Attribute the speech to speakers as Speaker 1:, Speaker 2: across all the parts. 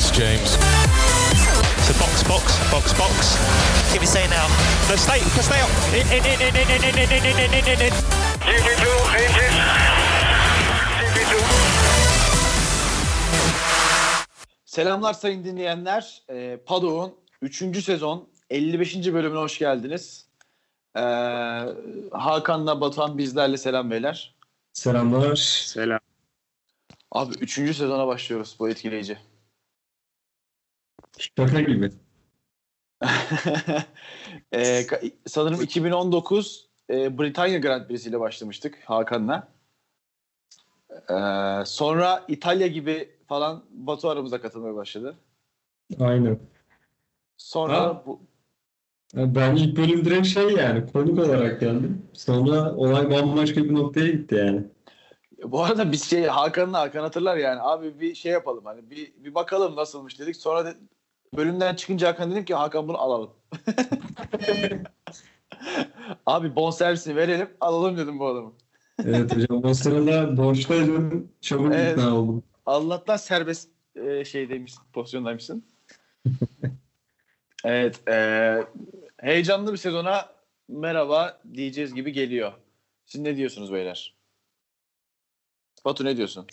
Speaker 1: It's James.
Speaker 2: So box, box, box, box. Give me say now. No, stay, stay up. In, in, in, in, in, in, in, in, in, in, in, in.
Speaker 3: GP2, engine. GP2.
Speaker 4: Selamlar sayın dinleyenler. Ee, Padok'un 3. sezon 55. bölümüne hoş geldiniz. Ee, Hakan'la Batuhan bizlerle selam beyler.
Speaker 5: Selamlar.
Speaker 6: Selam.
Speaker 4: Abi 3. sezona başlıyoruz bu etkileyici.
Speaker 5: Şaka gibi.
Speaker 4: Ka- sanırım 2019 e, Britanya Grand Prix'si ile başlamıştık Hakan'la. Ee, sonra İtalya gibi falan Batu aramıza katılmaya başladı.
Speaker 5: Aynen.
Speaker 4: Sonra
Speaker 5: Ha?
Speaker 4: bu,
Speaker 5: Ben ilk bölüm direkt şey yani konuk olarak geldim. Sonra olay bambaşka bir noktaya gitti yani.
Speaker 4: Bu arada biz şey Hakan'la Hakan hatırlar yani abi bir şey yapalım hani bir, bir bakalım nasılmış dedik. Sonra da bölümden çıkınca Hakan dedim ki Hakan bunu alalım. abi bonservisini verelim alalım dedim bu adamı.
Speaker 5: Evet hocam o sırada borçtaydım. Çabuk
Speaker 4: Evet.
Speaker 5: ikna oldum.
Speaker 4: Allah'tan serbest e, şeydeymişsin, pozisyondaymışsın. evet, e, heyecanlı bir sezona merhaba diyeceğiz gibi geliyor. Siz ne diyorsunuz beyler? Batu ne diyorsun?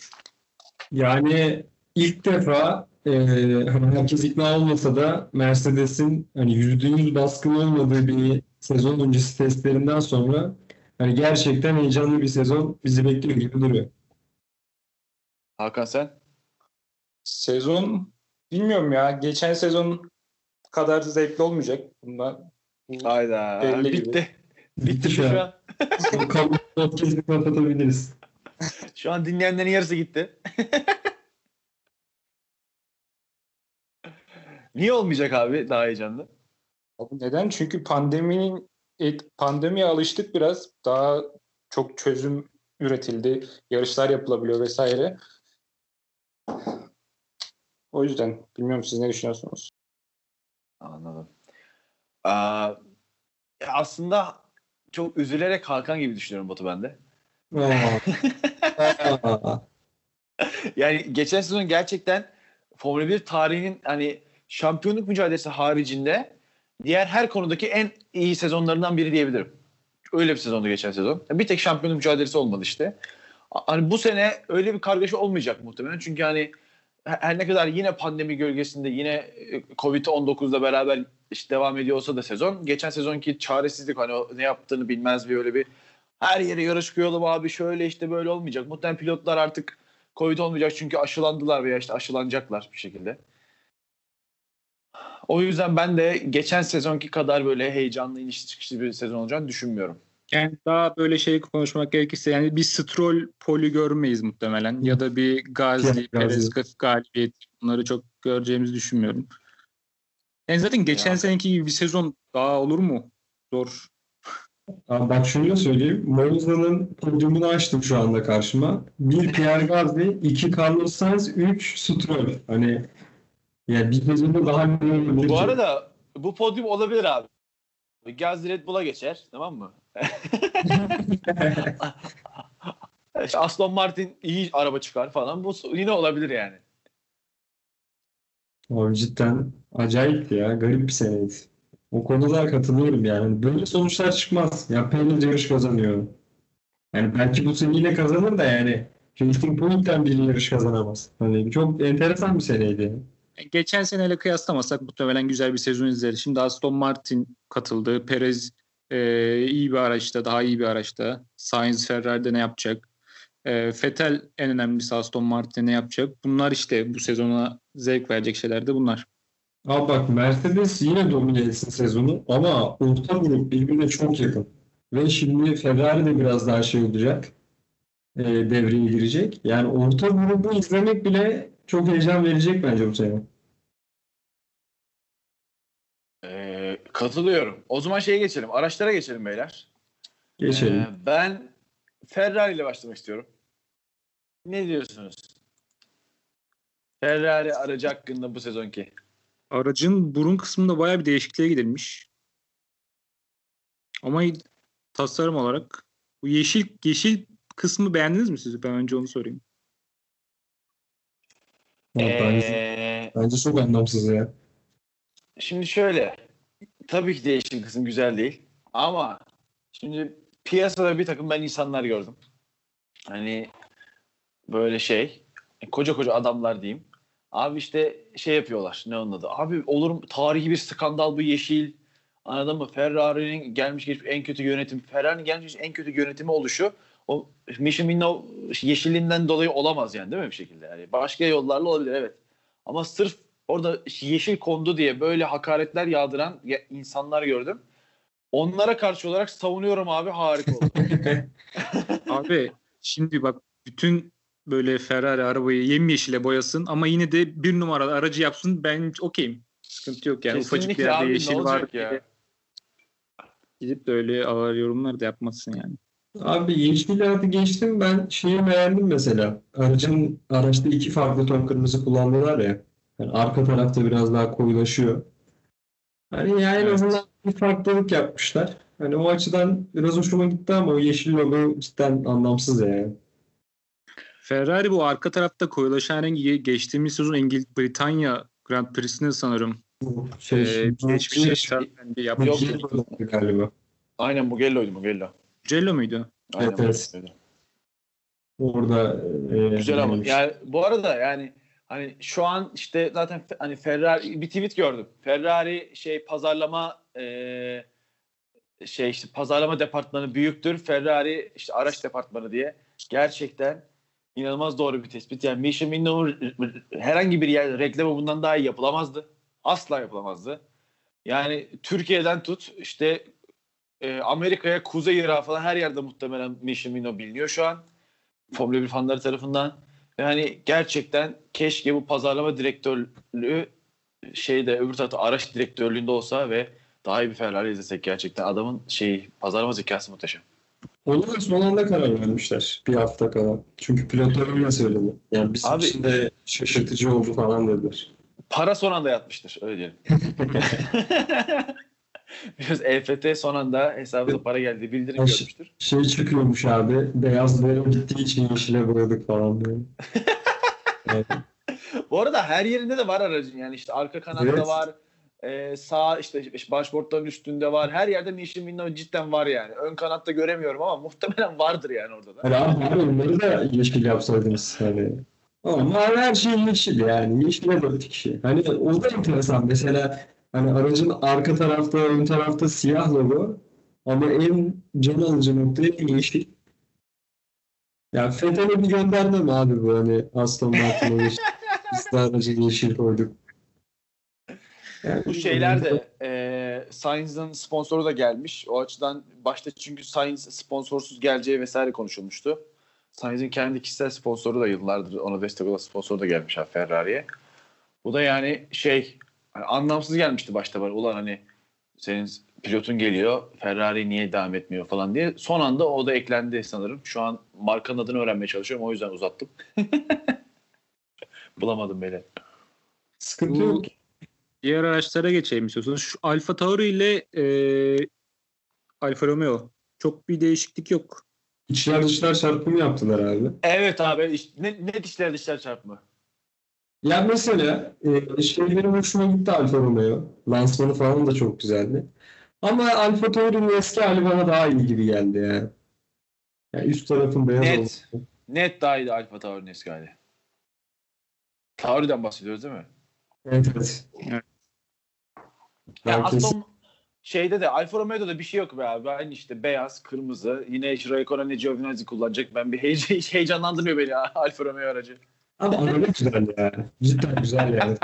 Speaker 5: Yani ilk defa e, hani herkes ikna olmasa da Mercedes'in hani %100 baskın olmadığı bir sezon öncesi testlerinden sonra hani gerçekten heyecanlı bir sezon bizi bekliyor gibi duruyor.
Speaker 4: Hakan sen?
Speaker 6: Sezon bilmiyorum ya. Geçen sezon kadar zevkli olmayacak. Bundan
Speaker 4: Hayda.
Speaker 6: Belli gibi.
Speaker 4: bitti.
Speaker 5: Bitti şu an. Kamu podcast'ı kapatabiliriz.
Speaker 4: Şu an dinleyenlerin yarısı gitti. Niye olmayacak abi daha heyecanlı?
Speaker 6: Abi neden? Çünkü pandeminin pandemiye alıştık biraz. Daha çok çözüm üretildi. Yarışlar yapılabiliyor vesaire. O yüzden bilmiyorum siz ne düşünüyorsunuz?
Speaker 4: Anladım. Aa, aslında çok üzülerek Hakan gibi düşünüyorum Batu ben de. Yani geçen sezon gerçekten Formula 1 tarihinin hani şampiyonluk mücadelesi haricinde diğer her konudaki en iyi sezonlarından biri diyebilirim. Öyle bir sezondu geçen sezon. Bir tek şampiyonluk mücadelesi olmadı işte. Hani bu sene öyle bir kargaşa olmayacak muhtemelen. Çünkü hani her ne kadar yine pandemi gölgesinde yine e, Covid-19'la beraber işte devam ediyor olsa da sezon. Geçen sezonki çaresizlik hani ne yaptığını bilmez bir öyle bir her yere yarış koyalım abi şöyle işte böyle olmayacak. Muhtemelen pilotlar artık Covid olmayacak çünkü aşılandılar veya işte aşılanacaklar bir şekilde. O yüzden ben de geçen sezonki kadar böyle heyecanlı inişli çıkışlı bir sezon olacağını düşünmüyorum.
Speaker 6: Yani daha böyle şey konuşmak gerekirse yani bir Stroll poli görmeyiz muhtemelen. Ya da bir Gazi, Perez galibiyet bunları çok göreceğimizi düşünmüyorum. Yani zaten geçen
Speaker 4: Ya.
Speaker 6: seneki gibi bir sezon daha olur mu? Zor.
Speaker 5: Abi bak şunu da söyleyeyim. Monza'nın podyumunu açtım şu anda karşıma. Bir Pierre Gasly, iki Carlos Sainz, üç Stroll. Hani ya bir sezonda daha
Speaker 4: Bu
Speaker 5: ki?
Speaker 4: arada bu podyum olabilir abi. Gaz Red Bull'a geçer tamam mı? Aston Martin iyi araba çıkar falan. Bu yine olabilir yani.
Speaker 5: Abi cidden acayipti ya. Garip bir seneydi. O konuda katılıyorum yani. Böyle sonuçlar çıkmaz. Ya Perez yarış kazanıyor. Yani belki bu sene yine kazanır da yani Racing Point'ten bir yarış kazanamaz. Hani çok enteresan bir seneydi.
Speaker 6: Geçen seneyle kıyaslamasak muhtemelen güzel bir sezon izleriz. Şimdi Aston Martin katıldı. Perez e, iyi bir araçta, daha iyi bir araçta. Sainz Ferrari'de ne yapacak? E, Vettel en önemlisi Aston Martin'e ne yapacak? Bunlar işte bu sezona zevk verecek şeyler de bunlar.
Speaker 5: Abi bak Mercedes yine domine etsin sezonu ama orta grup birbirine çok yakın. Ve şimdi Ferrari de biraz daha şey olacak. E, devreye girecek. Yani orta grubu izlemek bile çok heyecan verecek bence bu sene.
Speaker 4: Ee, katılıyorum. O zaman şeye geçelim. Araçlara geçelim beyler.
Speaker 5: Geçelim.
Speaker 4: Ee, ben Ferrari ile başlamak istiyorum. Ne diyorsunuz? Ferrari aracı hakkında bu sezonki.
Speaker 6: Aracın burun kısmında bayağı bir değişikliğe gidilmiş. Ama tasarım olarak bu yeşil yeşil kısmı beğendiniz mi siz? Ben önce onu sorayım.
Speaker 5: bence,
Speaker 4: Ee,
Speaker 5: bence çok anlamsız ya.
Speaker 4: Şimdi şöyle. Tabii ki değişim kısım güzel değil. Ama şimdi piyasada bir takım ben insanlar gördüm. Hani böyle şey koca koca adamlar diyeyim. Abi işte şey yapıyorlar. Ne onun adı? Abi olur mu? Tarihi bir skandal bu yeşil. Anladın mı? Ferrari'nin gelmiş geçmiş en kötü yönetim. Ferrari'nin gelmiş geçmiş en kötü yönetimi oluşu o Mission Winnow yeşilinden dolayı olamaz yani değil mi bir şekilde? Yani başka yollarla olabilir evet. Ama sırf orada yeşil kondu diye böyle hakaretler yağdıran ya- insanlar gördüm. Onlara karşı olarak savunuyorum abi harika oldu.
Speaker 6: Abi şimdi bak bütün böyle Ferrari arabayı yemyeşile boyasın ama yine de bir numaralı aracı yapsın ben okeyim. Sıkıntı yok yani. Ufacık bir
Speaker 4: Kesinlikle
Speaker 6: yerde
Speaker 4: abi,
Speaker 6: yeşil var
Speaker 4: ya?
Speaker 6: gidip de öyle ağır yorumlar da yapmasın yani.
Speaker 5: Abi yeşil adı geçtim ben şeyi beğendim mesela. Aracın araçta iki farklı ton kırmızı kullandılar ya. Yani arka tarafta biraz daha koyulaşıyor. Hani yani en
Speaker 4: Evet.
Speaker 5: azından bir farklılık yapmışlar. Hani o açıdan biraz hoşuma gitti ama o yeşil logo cidden anlamsız yani.
Speaker 6: Ferrari bu arka tarafta koyulaşan rengi geçtiğimiz sezon İngiliz Britanya Grand Prix'sinde sanırım
Speaker 5: Bu Şey,
Speaker 6: e, geçmişe işaretlendi bir yapmış.
Speaker 4: Yok.
Speaker 5: Yok. galiba.
Speaker 4: Aynen Mugello'ydu Mugello.
Speaker 6: Cello muydu?
Speaker 4: Aynen
Speaker 5: Evet. Orada e,
Speaker 4: Güzel ama yani bu arada yani hani şu an işte zaten hani Ferrari bir tweet gördüm. Ferrari şey pazarlama e, şey işte pazarlama departmanı büyüktür. Ferrari işte araç departmanı diye. Gerçekten inanılmaz doğru bir tespit. Yani Mission Window'un herhangi bir yerde reklamı bundan daha iyi yapılamazdı. Asla yapılamazdı. Yani Türkiye'den tut işte e, Amerika'ya, Kuzey Irak'a falan her yerde muhtemelen Mission Window biliniyor şu an. Formula 1 fanları tarafından. Ve hani gerçekten keşke bu pazarlama direktörlüğü şeyde öbür tarafta araç direktörlüğünde olsa ve daha iyi bir Ferrari izlesek gerçekten. Adamın şey pazarlama zekası muhteşem.
Speaker 5: Onu son anda karar vermişler. Bir hafta kala. Çünkü pilotlar öyle söyledi. Yani bizim
Speaker 4: Abi-
Speaker 5: için de şaşırtıcı oldu falan dediler.
Speaker 4: Para son anda yatmıştır öyle diyelim. Biraz EFT son anda hesabına para geldi bildirim
Speaker 5: Baş-
Speaker 4: görmüştür.
Speaker 5: Şey çıkıyormuş abi. Beyaz boya gittiği için yeşile boyadık falan böyle. Evet.
Speaker 4: Bu arada her yerinde de var aracın yani işte arka kanatta
Speaker 5: Evet.
Speaker 4: var. e, sağ işte başbortların üstünde var. Her yerde Mission Window cidden var yani. Ön kanatta göremiyorum ama muhtemelen vardır yani orada da.
Speaker 5: Hani abi onları da yeşil yapsaydınız hani. Ama her şey yeşil yani. Yeşile dört kişi. Hani o da enteresan. Mesela hani aracın arka tarafta, ön tarafta siyah logo ama en can alıcı nokta yeşil. Ya FETÖ'ne bir gönderme mi abi bu hani Aston Martin'e yeşil, biz de aracı yeşil koyduk. Yani
Speaker 4: Bu şeyler de e, Sainz'ın sponsoru da gelmiş. O açıdan başta çünkü Sainz sponsorsuz geleceği vesaire konuşulmuştu. Sainz'in kendi kişisel sponsoru da yıllardır ona destek olan sponsoru da gelmiş ha Ferrari'ye. Bu da yani şey hani anlamsız gelmişti başta var. Ulan hani senin pilotun geliyor Ferrari niye devam etmiyor falan diye. Son anda o da eklendi sanırım. Şu an markanın adını öğrenmeye çalışıyorum. O yüzden uzattım. Bulamadım böyle.
Speaker 5: sıkıntı yok.
Speaker 6: Diğer araçlara geçelim istiyorsanız. Şu Alfa Tauri ile e, Alfa Romeo. Çok bir değişiklik yok.
Speaker 5: İçler dışlar çarpımı yaptılar abi.
Speaker 4: Evet abi iş- net, işler dışlar çarpma.
Speaker 5: Ya mesela e, şey benim hoşuma gitti Alfa Romeo. Lansmanı falan da çok güzeldi. Ama Alfa Tauri'nin eski hali bana daha iyi gibi geldi ya. Ya üst tarafın beyaz
Speaker 4: Net.
Speaker 5: olması.
Speaker 4: Net daha iyiydi Alfa Tauri'nin eski hali. Tauri'den bahsediyoruz değil mi?
Speaker 5: Evet evet.
Speaker 6: Evet.
Speaker 4: Ya
Speaker 5: kesin-
Speaker 4: Aston şeyde de Alfa Romeo'da da bir şey yok be abi. Aynı işte beyaz, kırmızı. Yine Raikkonen Giovinazzi kullanacak. Ben bir heyecan, hiç heyecanlandırmıyor beni ya, Alfa Romeo aracı.
Speaker 5: Ama araba güzel ya. Cidden güzel yani.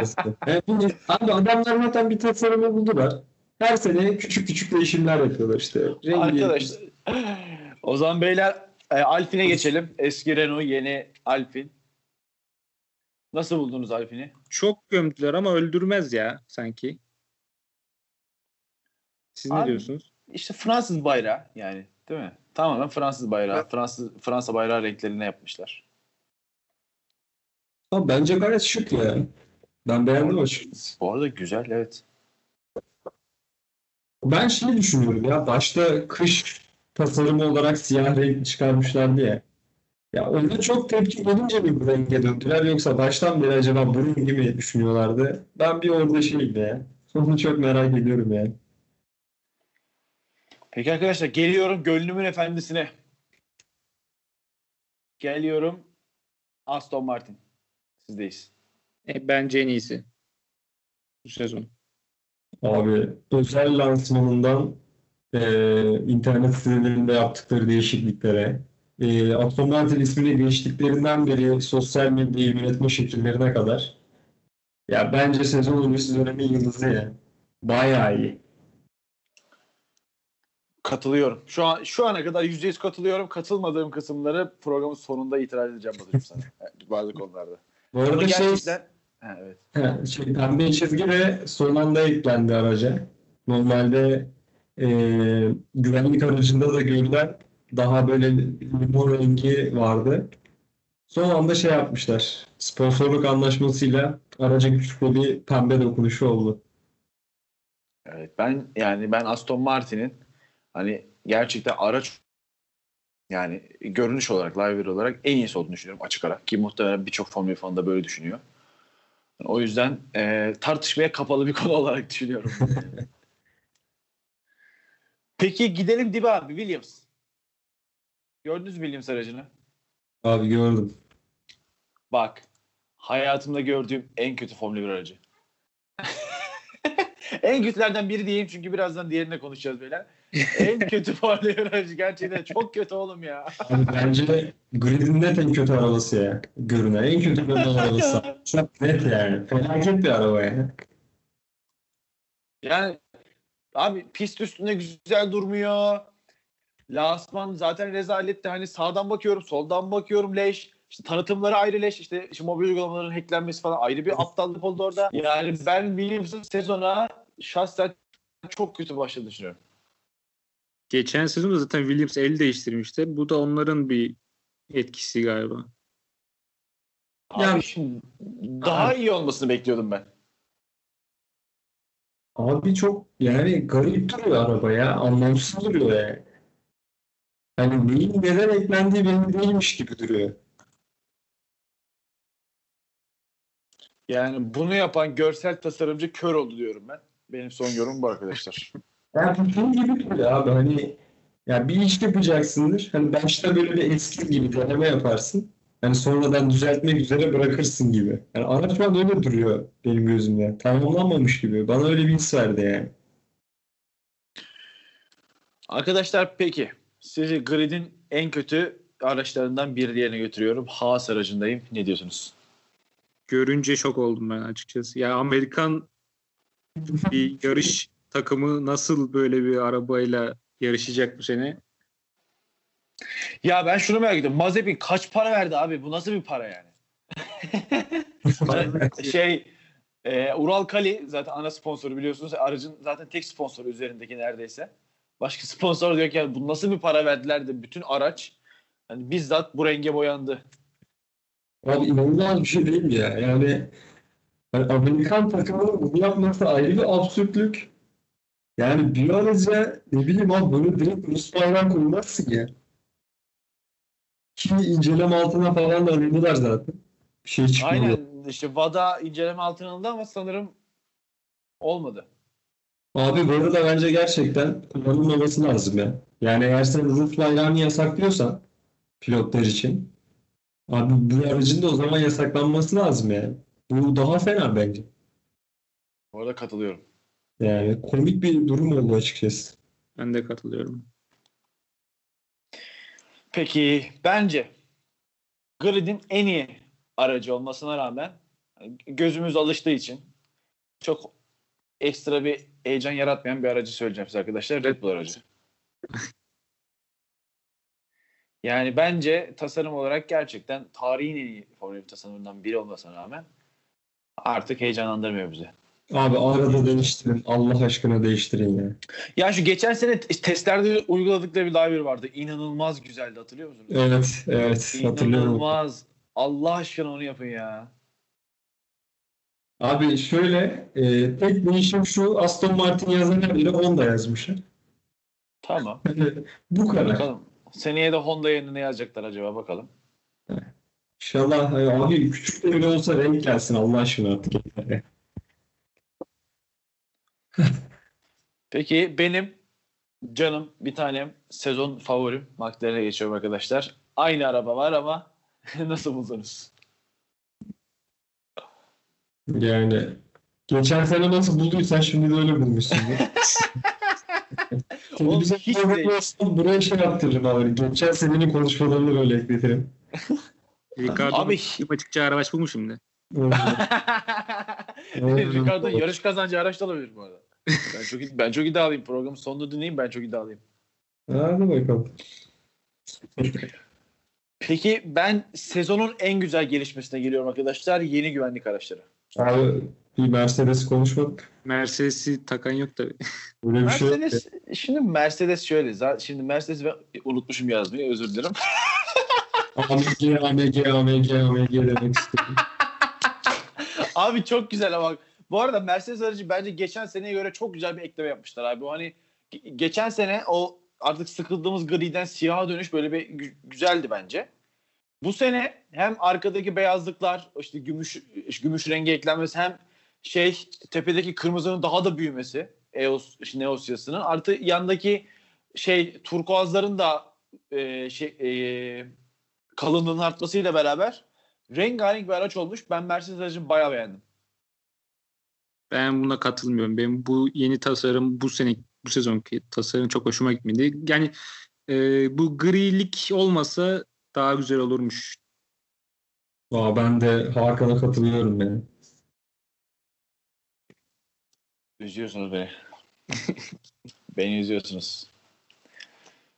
Speaker 5: Yani bu- abi adamlar zaten bir tasarımı buldular. Her sene küçük küçük değişimler yapıyorlar işte. Rengi-
Speaker 4: Arkadaşlar. o zaman beyler e, Alpine geçelim. Eski Renault, yeni Alpine. Nasıl buldunuz Alpine'i?
Speaker 6: Çok gömdüler ama öldürmez ya sanki. Siz ne
Speaker 4: Abi-
Speaker 6: diyorsunuz?
Speaker 4: İşte Fransız bayrağı yani değil mi? Tamamen Fransız bayrağı. Fransız Fransa bayrağı renklerine yapmışlar.
Speaker 5: Ama bence gayet şık ya. Ben beğendim açıkçası.
Speaker 4: Bu arada güzel evet.
Speaker 5: Ben şey düşünüyorum ya başta kış tasarımı olarak siyah renk çıkarmışlardı ya. Ya ona çok tepki gelince mi bu renge döndüler yoksa baştan beri acaba bu rengi mi düşünüyorlardı? Ben bir orada şeyim ya. Onu çok merak ediyorum yani.
Speaker 4: Peki arkadaşlar geliyorum gönlümün efendisine. Geliyorum Aston Martin. Sizdeyiz.
Speaker 6: E, bence en iyisi. Bu sezon.
Speaker 5: Abi özel lansmanından e, internet sitelerinde yaptıkları değişikliklere, e, Aston Martin ismini değiştiklerinden beri sosyal medyayı yönetme şekillerine kadar ya bence sezon öncesi dönemin yıldızı ya. Bayağı iyi.
Speaker 4: Katılıyorum. Şu an şu ana kadar %100 katılıyorum. Katılmadığım kısımları programın sonunda itiraz edeceğim Batucuğum sana. Bazı konularda.
Speaker 5: Bu arada şey,
Speaker 4: gerçekten ha, evet.
Speaker 5: Şey, pembe çizgi ve son anda eklendi araca. Normalde e, güvenlik aracında da görülen daha böyle limon rengi vardı. Son anda şey yapmışlar. Sponsorluk anlaşmasıyla araca küçük bir pembe dokunuşu oldu.
Speaker 4: Evet ben yani ben Aston Martin'in hani gerçekten araç yani görünüş olarak, live olarak en iyisi olduğunu düşünüyorum açık ara. Ki muhtemelen birçok Formula 1 fanı da böyle düşünüyor. O yüzden e, tartışmaya kapalı bir konu olarak düşünüyorum. Peki gidelim dibe abi Williams. Gördünüz mü Williams aracını?
Speaker 5: Abi gördüm.
Speaker 4: Bak hayatımda gördüğüm en kötü Formula 1 aracı. en kötülerden biri diyeyim çünkü birazdan diğerine konuşacağız böyle. En kötü 1 aracı gerçekten çok kötü oğlum ya.
Speaker 5: Abi bence gridin net en kötü arabası ya. Görünen en kötü görünen arabası. Çok net yani. Felaket bir araba ya.
Speaker 4: Yani abi pist üstünde güzel durmuyor. Lansman zaten rezaletti. Hani sağdan bakıyorum, soldan bakıyorum leş. İşte tanıtımları ayrı leş. İşte, işte mobil uygulamaların hacklenmesi falan ayrı bir aptallık oldu orada. Yani ben Williams'ın sezona şahsen çok kötü başladığını düşünüyorum.
Speaker 6: Geçen sezon da zaten Williams el değiştirmişti. Bu da onların bir etkisi galiba.
Speaker 4: Abi
Speaker 5: Yani-
Speaker 4: şimdi daha iyi olmasını bekliyordum ben.
Speaker 5: Abi çok yani garip duruyor araba ya. Anlamsız duruyor yani. Hani neyin neden eklendiği belli değilmiş gibi duruyor.
Speaker 4: Yani bunu yapan görsel tasarımcı kör oldu diyorum ben. Benim son yorumum bu arkadaşlar.
Speaker 5: Yani bu gibi duruyor abi hani ya bir iş yapacaksındır. Hani başta böyle bir eski gibi deneme yaparsın. Hani sonradan düzeltmek üzere bırakırsın gibi. Yani araç bana öyle duruyor benim gözümde. Tamamlanmamış gibi. Bana öyle bir his verdi yani.
Speaker 4: Arkadaşlar peki sizi gridin en kötü araçlarından bir yerine götürüyorum. Haas aracındayım. Ne diyorsunuz?
Speaker 6: Görünce şok oldum ben açıkçası. Ya Amerikan bir yarış takımı nasıl böyle bir arabayla yarışacak bu sene?
Speaker 4: Ya ben şunu merak ediyorum. Mazepin kaç para verdi abi? Bu nasıl bir para yani? Şey e, Ural Kali zaten ana sponsoru biliyorsunuz. Aracın zaten tek sponsoru üzerindeki neredeyse. Başka sponsor diyor ki yani bu nasıl bir para verdiler de bütün araç hani bizzat bu renge boyandı.
Speaker 5: Abi inanılmaz bir şey değil mi ya? Yani, yani Amerikan takımının bunu yapması ayrı bir absürtlük. Yani bir araca ne bileyim abi böyle direkt Rus bayrağı koymazsın ya. Ki inceleme altına falan da alındılar zaten. Bir şey çıkmadı.
Speaker 4: Aynen işte VADA inceleme altına alındı ama sanırım olmadı.
Speaker 5: Abi bu arada bence gerçekten kullanılmaması lazım ya. Yani eğer sen Rus bayrağını yasaklıyorsan pilotlar için abi bu aracın da o zaman yasaklanması lazım yani. Bu daha fena bence.
Speaker 4: Bu arada katılıyorum.
Speaker 5: Yani komik bir durum oldu açıkçası.
Speaker 6: Ben de katılıyorum.
Speaker 4: Peki bence Grid'in en iyi aracı olmasına rağmen gözümüz alıştığı için çok ekstra bir heyecan yaratmayan bir aracı söyleyeceğim size arkadaşlar. Red Bull aracı. Yani bence tasarım olarak gerçekten tarihin en iyi Formula 1 tasarımından biri olmasına rağmen artık heyecanlandırmıyor bizi.
Speaker 5: Abi arada değiştirin. Allah aşkına değiştirin ya.
Speaker 4: Ya şu geçen sene testlerde uyguladıkları bir live vardı. İnanılmaz güzeldi hatırlıyor musunuz?
Speaker 5: Evet, evet hatırlıyorum.
Speaker 4: İnanılmaz. Allah aşkına onu yapın ya.
Speaker 5: Abi şöyle e, tek değişim şu Aston Martin yazana bile Honda yazmış.
Speaker 4: Tamam.
Speaker 5: Bu kadar.
Speaker 4: Bakalım. Seneye de Honda yerine ne yazacaklar acaba bakalım.
Speaker 5: İnşallah abi küçük de bile olsa renk gelsin Allah aşkına artık.
Speaker 4: Peki benim canım bir tanem sezon favorim McLaren'e geçiyorum arkadaşlar. Aynı araba var ama nasıl buldunuz?
Speaker 5: Yani geçen sene nasıl bulduysan şimdi de öyle bulmuşsun.
Speaker 4: Oğlum,
Speaker 5: Televizyon
Speaker 4: hiç değil.
Speaker 5: olsa buraya şey yaptırırım abi. Geçen senenin konuşmalarını böyle ekletirim.
Speaker 6: Ricardo
Speaker 4: Abi-
Speaker 6: açıkça araç bulmuş şimdi.
Speaker 4: Ricardo yarış kazancı araç da olabilir bu arada. Ben çok ben çok iddialıyım. Programın sonunda dinleyin ben çok iddialıyım.
Speaker 5: Hadi bakalım.
Speaker 4: Peki ben sezonun en güzel gelişmesine geliyorum arkadaşlar. Yeni güvenlik araçları.
Speaker 5: Abi bir Mercedes konuşmadık.
Speaker 6: Mercedes'i takan yok tabii.
Speaker 5: Böyle bir şey yok.
Speaker 4: Mercedes şimdi Mercedes şöyle. za- Şimdi Mercedes ben unutmuşum yazmayı özür dilerim.
Speaker 5: AMG, AMG, AMG, AMG demek istedim.
Speaker 4: abi çok güzel ama bu arada Mercedes aracı bence geçen seneye göre çok güzel bir ekleme yapmışlar abi. O hani ge- geçen sene o artık sıkıldığımız griden siyaha dönüş böyle bir gü- güzeldi bence. Bu sene hem arkadaki beyazlıklar işte gümüş gümüş rengi eklenmesi hem şey tepedeki kırmızının daha da büyümesi EOS işte Neos yasının artı yandaki şey turkuazların da e, şey e, kalınlığının artmasıyla beraber rengarenk bir araç olmuş. Ben Mercedes aracını bayağı beğendim.
Speaker 6: Ben buna katılmıyorum. Benim bu yeni tasarım bu sene bu sezonki tasarım çok hoşuma gitmedi. Yani e, bu grilik olmasa daha güzel olurmuş.
Speaker 5: Aa, ben de Hakan'a katılıyorum yani.
Speaker 4: Üzüyorsunuz beni. beni üzüyorsunuz.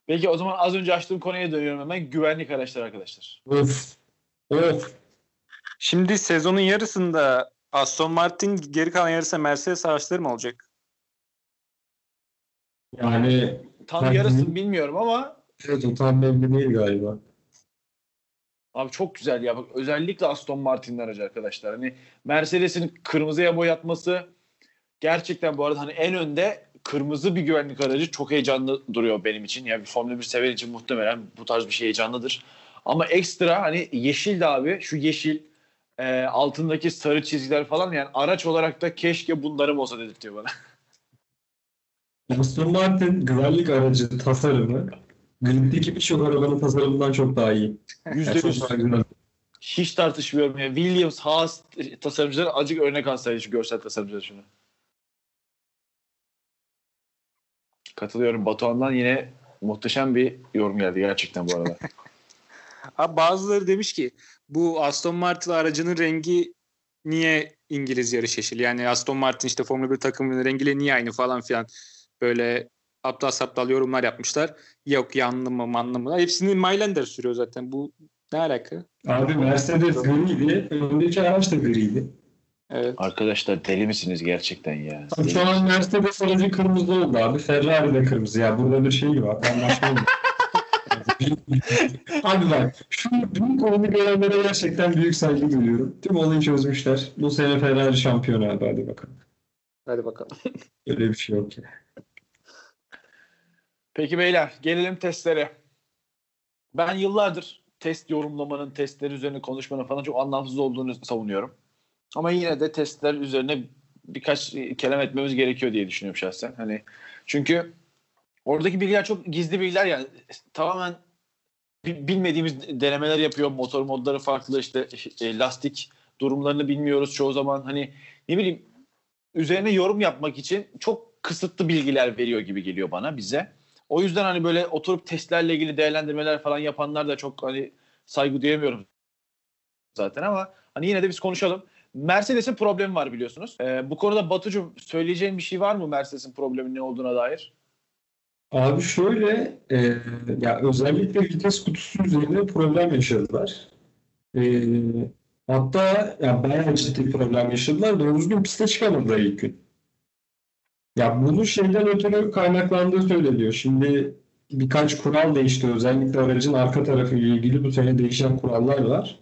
Speaker 4: Peki o zaman az önce açtığım konuya dönüyorum hemen. Güvenlik araçları arkadaşlar.
Speaker 5: Of. Of.
Speaker 6: Şimdi sezonun yarısında Aston Martin geri kalan yarısı Mercedes araçları mı olacak?
Speaker 5: Yani
Speaker 4: Tam
Speaker 5: Ben-
Speaker 4: yarısını bilmiyorum ama
Speaker 5: evet o tam belli değil galiba.
Speaker 4: abi çok güzel ya. Bak özellikle Aston Martin'in aracı arkadaşlar. Hani Mercedes'in kırmızıya boyatması gerçekten bu arada hani en önde kırmızı bir güvenlik aracı çok heyecanlı duruyor benim için. Yani bir Formula 1 sever için muhtemelen bu tarz bir şey heyecanlıdır. Ama ekstra hani yeşil de abi şu yeşil e, altındaki sarı çizgiler falan yani araç olarak da keşke bunlarım olsa dedirtiyor bana.
Speaker 5: Aston Martin güvenlik aracı tasarımı griddeki birçok arabanın tasarımından çok daha iyi.
Speaker 4: Yüzde yüz. Hiç tartışmıyorum ya. Williams, Haas tasarımcıları acık örnek alsaydı şu görsel tasarımcıları şunu. Katılıyorum. Batuhan'dan yine muhteşem bir yorum geldi gerçekten bu arada.
Speaker 6: Abi bazıları demiş ki bu Aston Martin aracının rengi niye İngiliz yarış yeşili? Yani Aston Martin işte Formula 1 takımının rengiyle niye aynı falan filan böyle aptal saptal yorumlar yapmışlar. Yok yanlı mı manlı mı? Hepsini Maylander sürüyor zaten. Bu ne alaka?
Speaker 5: Abi Mercedes griydi. Öndeki araç da griydi.
Speaker 6: Evet.
Speaker 4: Arkadaşlar deli misiniz gerçekten ya?
Speaker 5: Abi Şu an Mercedes aracı kırmızı oldu abi. Ferrari de kırmızı. Ya burada bir şey var. Anlaşma mı? abi bak şu bu konuyu görenlere gerçekten büyük saygı duyuyorum. Tüm olayı çözmüşler. Bu sene Ferrari şampiyon abi hadi bakalım.
Speaker 6: Hadi bakalım.
Speaker 5: Öyle bir şey yok ya.
Speaker 4: Peki beyler gelelim testlere. Ben yıllardır test yorumlamanın, testler üzerine konuşmanın falan çok anlamsız olduğunu savunuyorum. Ama yine de testler üzerine birkaç kelam etmemiz gerekiyor diye düşünüyorum şahsen. Hani çünkü oradaki bilgiler çok gizli bilgiler yani tamamen bi- bilmediğimiz denemeler yapıyor. Motor modları farklı işte e, lastik durumlarını bilmiyoruz çoğu zaman. Hani ne bileyim üzerine yorum yapmak için çok kısıtlı bilgiler veriyor gibi geliyor bana bize. O yüzden hani böyle oturup testlerle ilgili değerlendirmeler falan yapanlar da çok hani saygı duyamıyorum zaten ama hani yine de biz konuşalım. Mercedes'in problemi var biliyorsunuz. Ee, bu konuda Batucuğum söyleyeceğin bir şey var mı Mercedes'in probleminin ne olduğuna dair?
Speaker 5: Abi şöyle e, ya özellikle vites kutusu üzerinde problem yaşadılar. E, hatta ya bayağı ciddi problem yaşadılar. Doğru düzgün piste çıkamadılar ilk gün. Ya bunun şeyden ötürü kaynaklandığı söyleniyor. Şimdi birkaç kural değişti. Özellikle aracın arka tarafı ile ilgili bu sene değişen kurallar var.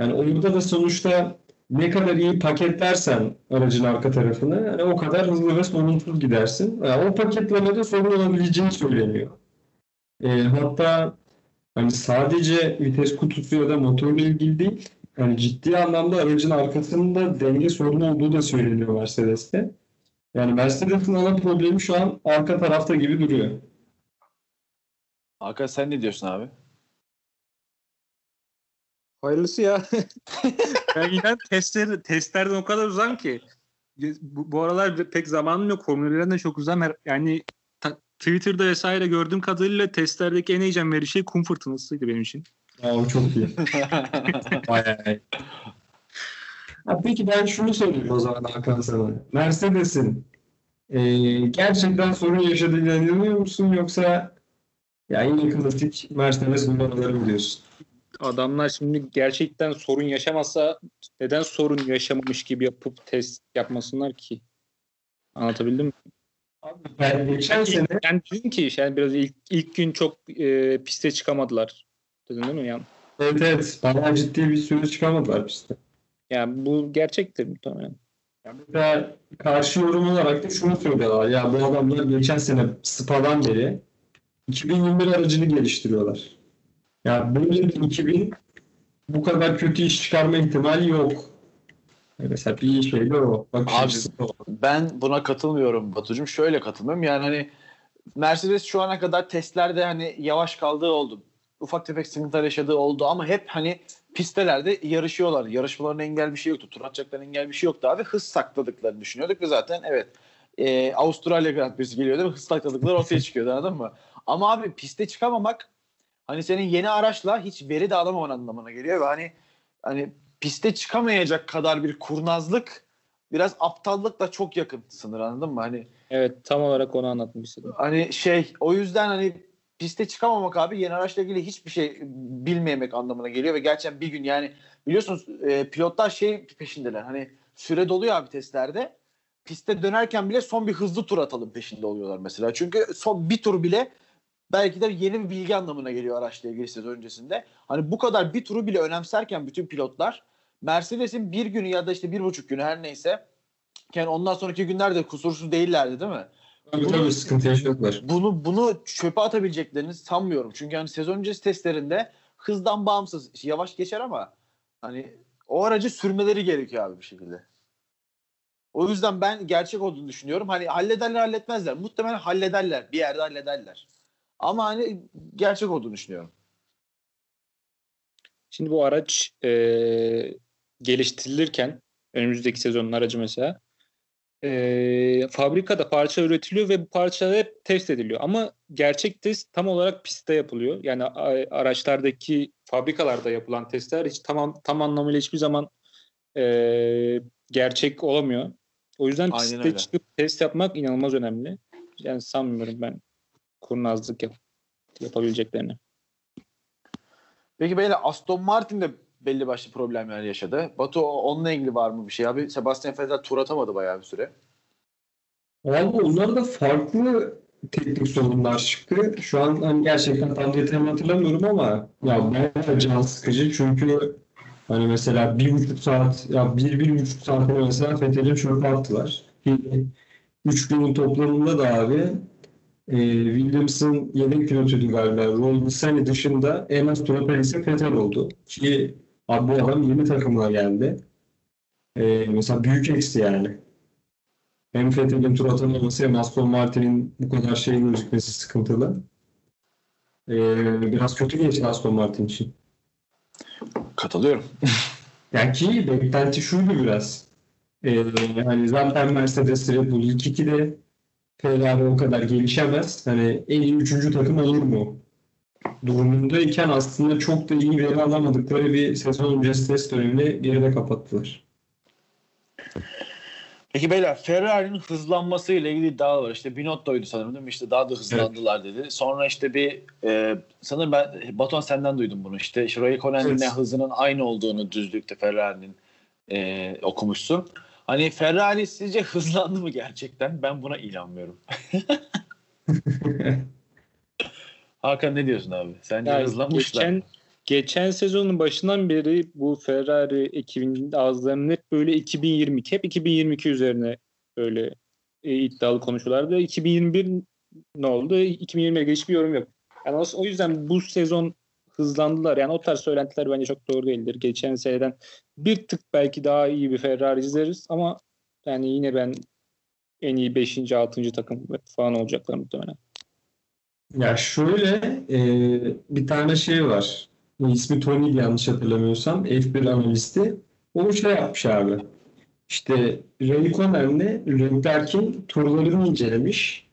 Speaker 5: Yani orada da sonuçta ne kadar iyi paketlersen aracın arka tarafını yani o kadar hızlı ve sorunsuz gidersin. Yani o paketlemede sorun olabileceği söyleniyor. E, hatta hani sadece vites kutusu ya da motorla ilgili değil. Yani ciddi anlamda aracın arkasında denge sorunu olduğu da söyleniyor Mercedes'te. Yani Mercedes'in ana problemi şu an arka tarafta gibi duruyor.
Speaker 4: Hakan sen ne diyorsun abi?
Speaker 6: Hayırlısı ya. ben inan testler, testlerden o kadar uzam ki. Bu, bu aralar pek zamanım yok. Formüllerden de çok uzam. Her- Yani ta- Twitter'da vesaire gördüğüm kadarıyla testlerdeki en heyecan verici şey kum fırtınasıydı benim için.
Speaker 5: Ya o çok iyi. Bayağı iyi. Ha, peki ben şunu sorayım o zaman Hakan sana. Mercedes'in eee, gerçekten sorun yaşadığına inanıyor musun yoksa ya yine klasik Mercedes numaraları mı diyorsun?
Speaker 6: Adamlar şimdi gerçekten sorun yaşamasa neden sorun yaşamamış gibi yapıp test yapmasınlar ki? Anlatabildim mi?
Speaker 5: Abi ben geçen sene
Speaker 6: Yani dedin ki yani biraz ilk, ilk gün çok e, piste çıkamadılar. Dedin değil mi? Yani,
Speaker 5: evet evet bayağı ciddi bir süre çıkamadılar piste.
Speaker 6: yani bu gerçektir muhtemelen.
Speaker 5: Yani mesela karşı yorum olarak da şunu söylüyorlar. Ya bu adamlar geçen sene Spa'dan beri 2021 aracını geliştiriyorlar. Ya böyle bir 2000 bu kadar kötü iş çıkarma ihtimali yok. Yani Mesela bir şey de o. Bakış
Speaker 4: Abi,
Speaker 5: o.
Speaker 4: Ben buna katılmıyorum Batucuğum. Şöyle katılmıyorum. Yani hani Mercedes şu ana kadar testlerde hani yavaş kaldığı oldu. Ufak tefek sıkıntılar yaşadığı oldu ama hep hani pistelerde yarışıyorlar. Yarışmalarına engel bir şey yoktu. Tur atacaklarına engel bir şey yoktu abi. Hız sakladıklarını düşünüyorduk ve zaten evet e, Avustralya Grand Prix'si geliyordu ve hız sakladıkları ortaya çıkıyordu anladın mı? Ama abi piste çıkamamak hani senin yeni araçla hiç veri de alamaman anlamına geliyor ve hani hani piste çıkamayacak kadar bir kurnazlık biraz aptallıkla çok yakın sınır anladın mı? Hani
Speaker 6: Evet tam olarak onu anlatmak istedim.
Speaker 4: hani şey o yüzden hani piste çıkamamak abi yeni araçla ilgili hiçbir şey bilmemek anlamına geliyor ve gerçekten bir gün yani biliyorsunuz e, pilotlar şey peşindeler hani süre doluyor abi testlerde piste dönerken bile son bir hızlı tur atalım peşinde oluyorlar mesela çünkü son bir tur bile belki de yeni bir bilgi anlamına geliyor araçla ilgili sezon öncesinde hani bu kadar bir turu bile önemserken bütün pilotlar Mercedes'in bir günü ya da işte bir buçuk günü her neyse yani ondan sonraki günler de kusursuz değillerdi değil mi?
Speaker 5: Tabii tabii sıkıntı yaşadılar.
Speaker 4: bunu bunu çöpe atabileceklerini sanmıyorum. Çünkü hani sezon öncesi testlerinde hızdan bağımsız yavaş geçer ama hani o aracı sürmeleri gerekiyor abi bir şekilde. O yüzden ben gerçek olduğunu düşünüyorum. Hani hallederler halletmezler. Muhtemelen hallederler. Bir yerde hallederler. Ama hani gerçek olduğunu düşünüyorum.
Speaker 6: Şimdi bu araç e, geliştirilirken önümüzdeki sezonun aracı mesela e, fabrikada parça üretiliyor ve bu parçalar hep test ediliyor. Ama gerçek test tam olarak pistte yapılıyor. Yani araçlardaki fabrikalarda yapılan testler hiç tam, tam anlamıyla hiçbir zaman e, gerçek olamıyor. O yüzden
Speaker 4: Aynen
Speaker 6: piste
Speaker 4: öyle.
Speaker 6: çıkıp test yapmak inanılmaz önemli. Yani sanmıyorum ben kurnazlık yap- yapabileceklerini.
Speaker 4: Peki böyle Aston Martin de belli başlı problemler yaşadı. Batu onunla ilgili var mı bir şey abi? Sebastian Vettel tur atamadı bayağı bir süre.
Speaker 5: Valla onlarda farklı teknik sorunlar çıktı. Şu an hani gerçekten tam detayını hatırlamıyorum ama ya bayağı can sıkıcı çünkü hani mesela bir buçuk saat ya bir bir buçuk saat mesela Fethel'i çöpe attılar. Üç günün toplamında da abi e, Williams'ın yedek pilotuydu galiba. Roll Sani dışında en az atan isim Vettel oldu. Ki abi bu adam yeni takımına geldi. E, mesela büyük eksi yani. Hem Vettel'in tur atamaması hem Aston Martin'in bu kadar şey gözükmesi sıkıntılı. Ee, biraz kötü geçti Aston Martin için.
Speaker 4: Katılıyorum.
Speaker 5: Yani ki beklenti şuydu biraz. Ee, hani zaten Mercedes Red Bull ilk ikide Ferrari o kadar gelişemez. Hani en iyi üçüncü takım olur mu? Durumundayken aslında çok da iyi veri alamadıkları bir sezon öncesi test dönemini geride kapattılar.
Speaker 4: Peki beyler Ferrari'nin hızlanması ile ilgili iddialar var. İşte Binotto'ydu sanırım değil mi? İşte daha da hızlandılar dedi. Sonra işte bir e, sanırım ben Batuhan senden duydum bunu. İşte, işte Raikkonen'in
Speaker 5: Evet.
Speaker 4: hızının aynı olduğunu düzlükte Ferrari'nin e, okumuşsun. Hani Ferrari sizce hızlandı mı gerçekten? Ben buna inanmıyorum. Hakan ne diyorsun abi? Sence
Speaker 6: Yani
Speaker 4: hızlanmışlar
Speaker 6: geçen, geçen sezonun başından beri bu Ferrari ekibinin ağızlarının hep böyle 2022, hep 2022 üzerine böyle e, iddialı konuşuyorlardı. 2021 ne oldu? 2020'ye hiçbir yorum yok. Yani o yüzden bu sezon hızlandılar. Yani o tarz söylentiler bence çok doğru değildir. Geçen seneden bir tık belki daha iyi bir Ferrari izleriz ama yani yine ben en iyi 5. 6. takım falan olacaklar muhtemelen.
Speaker 5: Ya şöyle e, bir tane şey var. İsmi Tony yanlış hatırlamıyorsam. F1 analisti. O şey yapmış abi. İşte Raikkonen'le Leclerc'in turlarını incelemiş.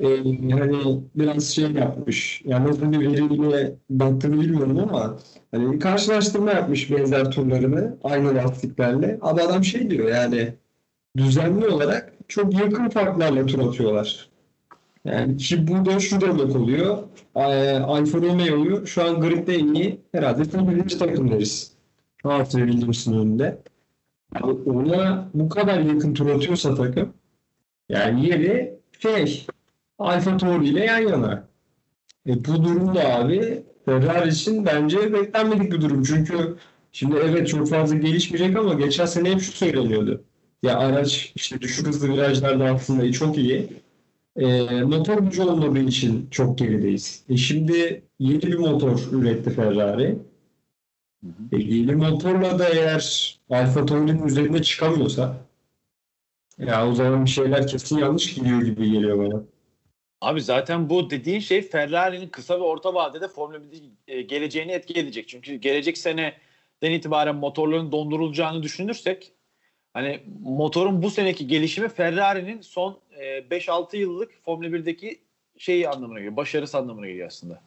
Speaker 5: Ee, hani biraz şey yapmış. Yani nasıl bir veriyle baktığını bilmiyorum ama hani karşılaştırma yapmış benzer turlarını aynı lastiklerle. Abi adam şey diyor yani düzenli olarak çok yakın farklarla tur atıyorlar. Yani ki bu da şu demek oluyor. Ee, Alfa Romeo'yu şu an gridde en iyi herhalde birinci takım deriz. Ve Williams'ın önünde. Yani ona bu kadar yakın tur atıyorsa takım yani yeri şey Alfa Tauri ile yan yana. E, bu durumda abi Ferrari için bence beklenmedik bir durum. Çünkü şimdi evet çok fazla gelişmeyecek ama geçen sene hep şu söyleniyordu. Ya araç işte düşük hızlı virajlarda aslında çok iyi. E, motor gücü olmadığı için çok gerideyiz. E, şimdi yeni bir motor üretti Ferrari. E, yeni motorla da eğer Alfa Tauri'nin üzerine çıkamıyorsa ya o zaman bir şeyler kesin yanlış gidiyor gibi geliyor bana.
Speaker 4: Abi zaten bu dediğin şey Ferrari'nin kısa ve orta vadede Formula 1'de e, geleceğini etki edecek. Çünkü gelecek seneden itibaren motorların dondurulacağını düşünürsek hani motorun bu seneki gelişimi Ferrari'nin son e, 5-6 yıllık Formula 1'deki şeyi anlamına geliyor. Başarısı anlamına geliyor aslında.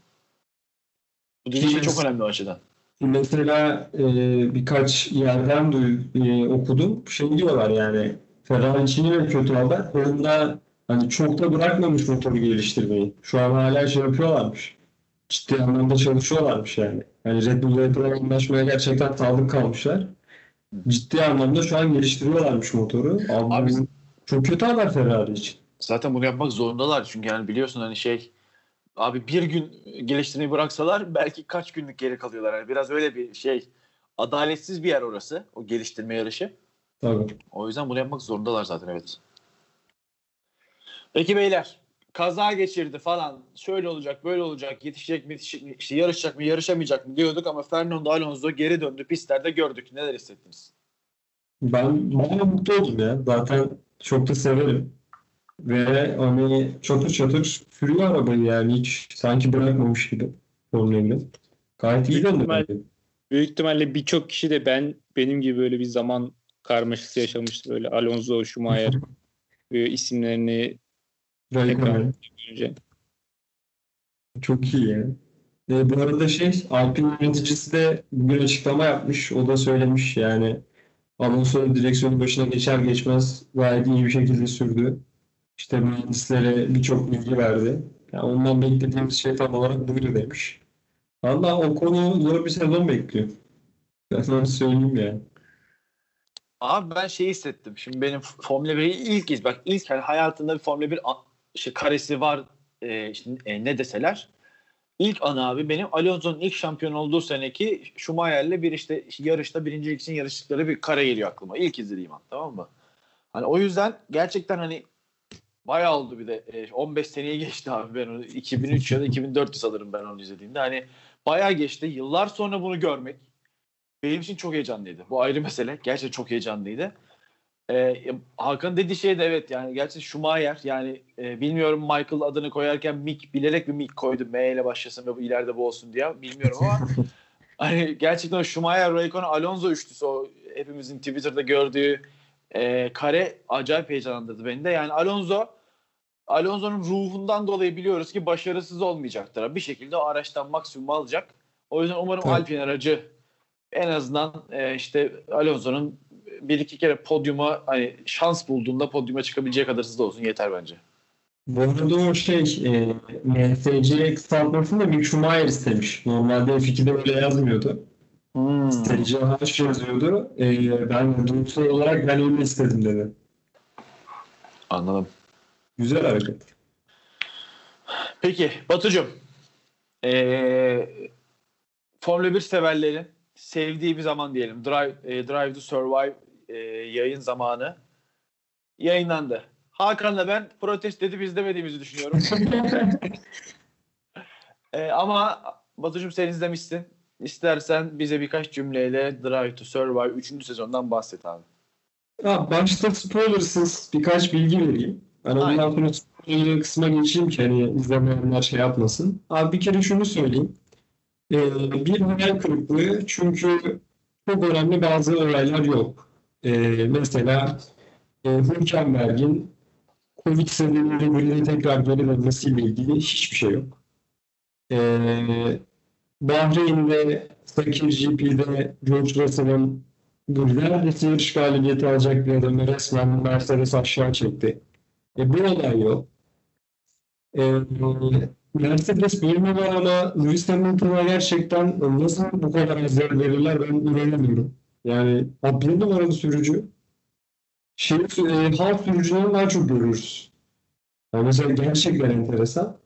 Speaker 4: Bu dediğin şey çok önemli o açıdan.
Speaker 5: Mesela e, birkaç yerden duy, e, okudum. Şey diyorlar yani Ferrari için yine kötü haber. Honda hani çok da bırakmamış motoru geliştirmeyi. Şu an hala şey yapıyorlarmış. Ciddi anlamda çalışıyorlarmış yani. Hani Red Bull'la yapılan anlaşmaya gerçekten sadık kalmışlar. Ciddi anlamda şu an geliştiriyorlarmış motoru. Abi,
Speaker 4: Abi-
Speaker 5: çok kötü haber Ferrari için.
Speaker 4: Zaten bunu yapmak zorundalar. Çünkü yani biliyorsun hani şey abi bir gün geliştirmeyi bıraksalar belki kaç günlük geri kalıyorlar. Yani biraz öyle bir şey adaletsiz bir yer orası. O geliştirme yarışı.
Speaker 5: Tabii.
Speaker 4: O yüzden bunu yapmak zorundalar zaten evet. Peki beyler kaza geçirdi falan şöyle olacak böyle olacak yetişecek mi yetişecek mi işte yarışacak mı yarışamayacak mı diyorduk ama Fernando Alonso geri döndü pistlerde gördük. Neler hissettiniz?
Speaker 5: Ben bayağı mutlu oldum ya. Zaten çok da severim. Ve hani çatır çatır sürüyor arabayı yani hiç sanki bırakmamış gibi Formula 1'de. Gayet iyi döndü
Speaker 6: ihtimal-. Büyük ihtimalle birçok kişi de ben benim gibi böyle bir zaman karmaşası yaşamıştı. Böyle Alonso, Schumacher böyle isimlerini
Speaker 5: Raikkonen. Çok iyi ya. E, bu arada şey Alpine yöneticisi de bugün açıklama yapmış. O da söylemiş yani Alonso direksiyonun başına geçer geçmez gayet iyi bir şekilde sürdü. İşte mühendislere birçok bilgi verdi. Yani ondan beklediğimiz şey tam olarak buydu demiş. Valla o konu zor bir sezon bekliyor. Ben sana söyleyeyim yani.
Speaker 4: Abi ben şey hissettim. Şimdi benim Formula 1'i ilk iz bak ilk hani hayatında bir Formula 1 şey karesi var e, işte, e, ne deseler. İlk an abi benim Alonso'nun ilk şampiyon olduğu seneki Schumacher'le bir işte yarışta birincilik için yarıştıkları bir kare geliyor aklıma. İlk izlediğim an tamam mı? Hani o yüzden gerçekten hani bayağı oldu bir de e, 15 seneyi geçti abi ben onu 2003 ya da 2004 sanırım ben onu izlediğimde. Hani bayağı geçti. Yıllar sonra bunu görmek benim için çok heyecanlıydı. Bu ayrı mesele. Gerçekten çok heyecanlıydı. Ee, Hakan dediği şey de evet yani gerçekten Schumacher yani e, bilmiyorum Michael adını koyarken Mick bilerek bir Mick koydu M ile başlasın ve bu ileride bu olsun diye bilmiyorum ama hani gerçekten Schumacher, Raikkonen, Alonso üçlüsü o hepimizin Twitter'da gördüğü e, kare acayip heyecanlandırdı beni de. Yani Alonso Alonso'nun ruhundan dolayı biliyoruz ki başarısız olmayacaktır. Bir şekilde o araçtan maksimum alacak. O yüzden umarım
Speaker 5: Evet.
Speaker 4: Alpine aracı en azından e, işte Alonso'nun bir iki kere podyuma hani şans bulduğunda podyuma çıkabileceği kadar hızlı olsun yeter bence.
Speaker 5: Bu arada o şey e, MSC kısaltmasını da Mick Schumacher istemiş. Normalde F2'de öyle yazmıyordu.
Speaker 4: Hmm.
Speaker 5: SCH yazıyordu. E, ben duygusal olarak ben öyle istedim dedi.
Speaker 4: Anladım.
Speaker 5: Güzel hareket.
Speaker 4: Peki Batucuğum. Ee, Formula 1 severlerin sevdiği bir zaman diyelim. Drive, e, Drive to Survive e, yayın zamanı yayınlandı. Hakan'la ben protest edip izlemediğimizi düşünüyorum. Ee, ama Batucuğum sen izlemişsin. İstersen bize birkaç cümleyle Drive to Survive 3. sezondan bahset abi.
Speaker 5: Ya başta spoilersız birkaç bilgi vereyim. Ben ondan
Speaker 4: Aynen.
Speaker 5: sonra spoiler kısma geçeyim ki hani izlemeyenler şey yapmasın. Abi bir kere şunu söyleyeyim. Ee, bir hayal kırıklığı çünkü çok önemli bazı olaylar yok. Ee, mesela e, Hülkenberg'in Covid sebebiyle tekrar geri dönmesiyle ilgili hiçbir şey yok. Ee, Bahreyn'de Sakir GP'de George Russell'ın neredeyse yarış galibiyeti alacak bir adamı resmen Mercedes aşağı çekti. E, bu olay yok. E, Mercedes bölümü bağlı Lewis Hamilton'a gerçekten nasıl bu kadar az yer verirler ben inanamıyorum. Yani abi bir numaralı sürücü şey, e, halk sürücülerini daha çok görürüz. Yani mesela gerçekten enteresan.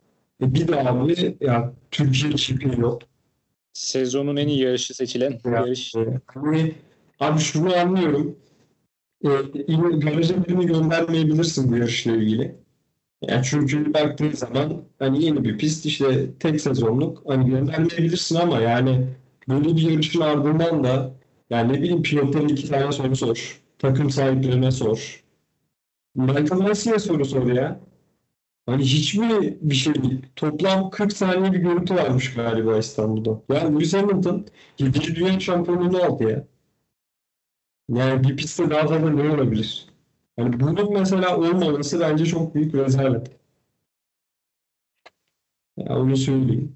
Speaker 5: E, bir de abi ya Türkiye GP yok.
Speaker 6: Sezonun en iyi yarışı seçilen
Speaker 5: Ya,
Speaker 6: yarış.
Speaker 5: e, hani, abi şunu anlıyorum. E, garaja birini göndermeyebilirsin bu yarışla ilgili. Yani çünkü baktığın zaman hani yeni bir pist işte tek sezonluk hani göndermeyebilirsin ama yani böyle bir yarışın ardından da yani ne bileyim pilotlara iki tane soru sor. Takım sahiplerine sor. Michael Massey'e soru sor ya. Hani hiç mi bir şey değil? Toplam 40 saniye bir görüntü varmış galiba İstanbul'da. Yani Lewis Hamilton 7. dünya şampiyonluğunu aldı ya. Yani bir pistte daha fazla ne olabilir? Yani bunun mesela olmaması bence çok büyük rezalet. Ya onu söyleyeyim.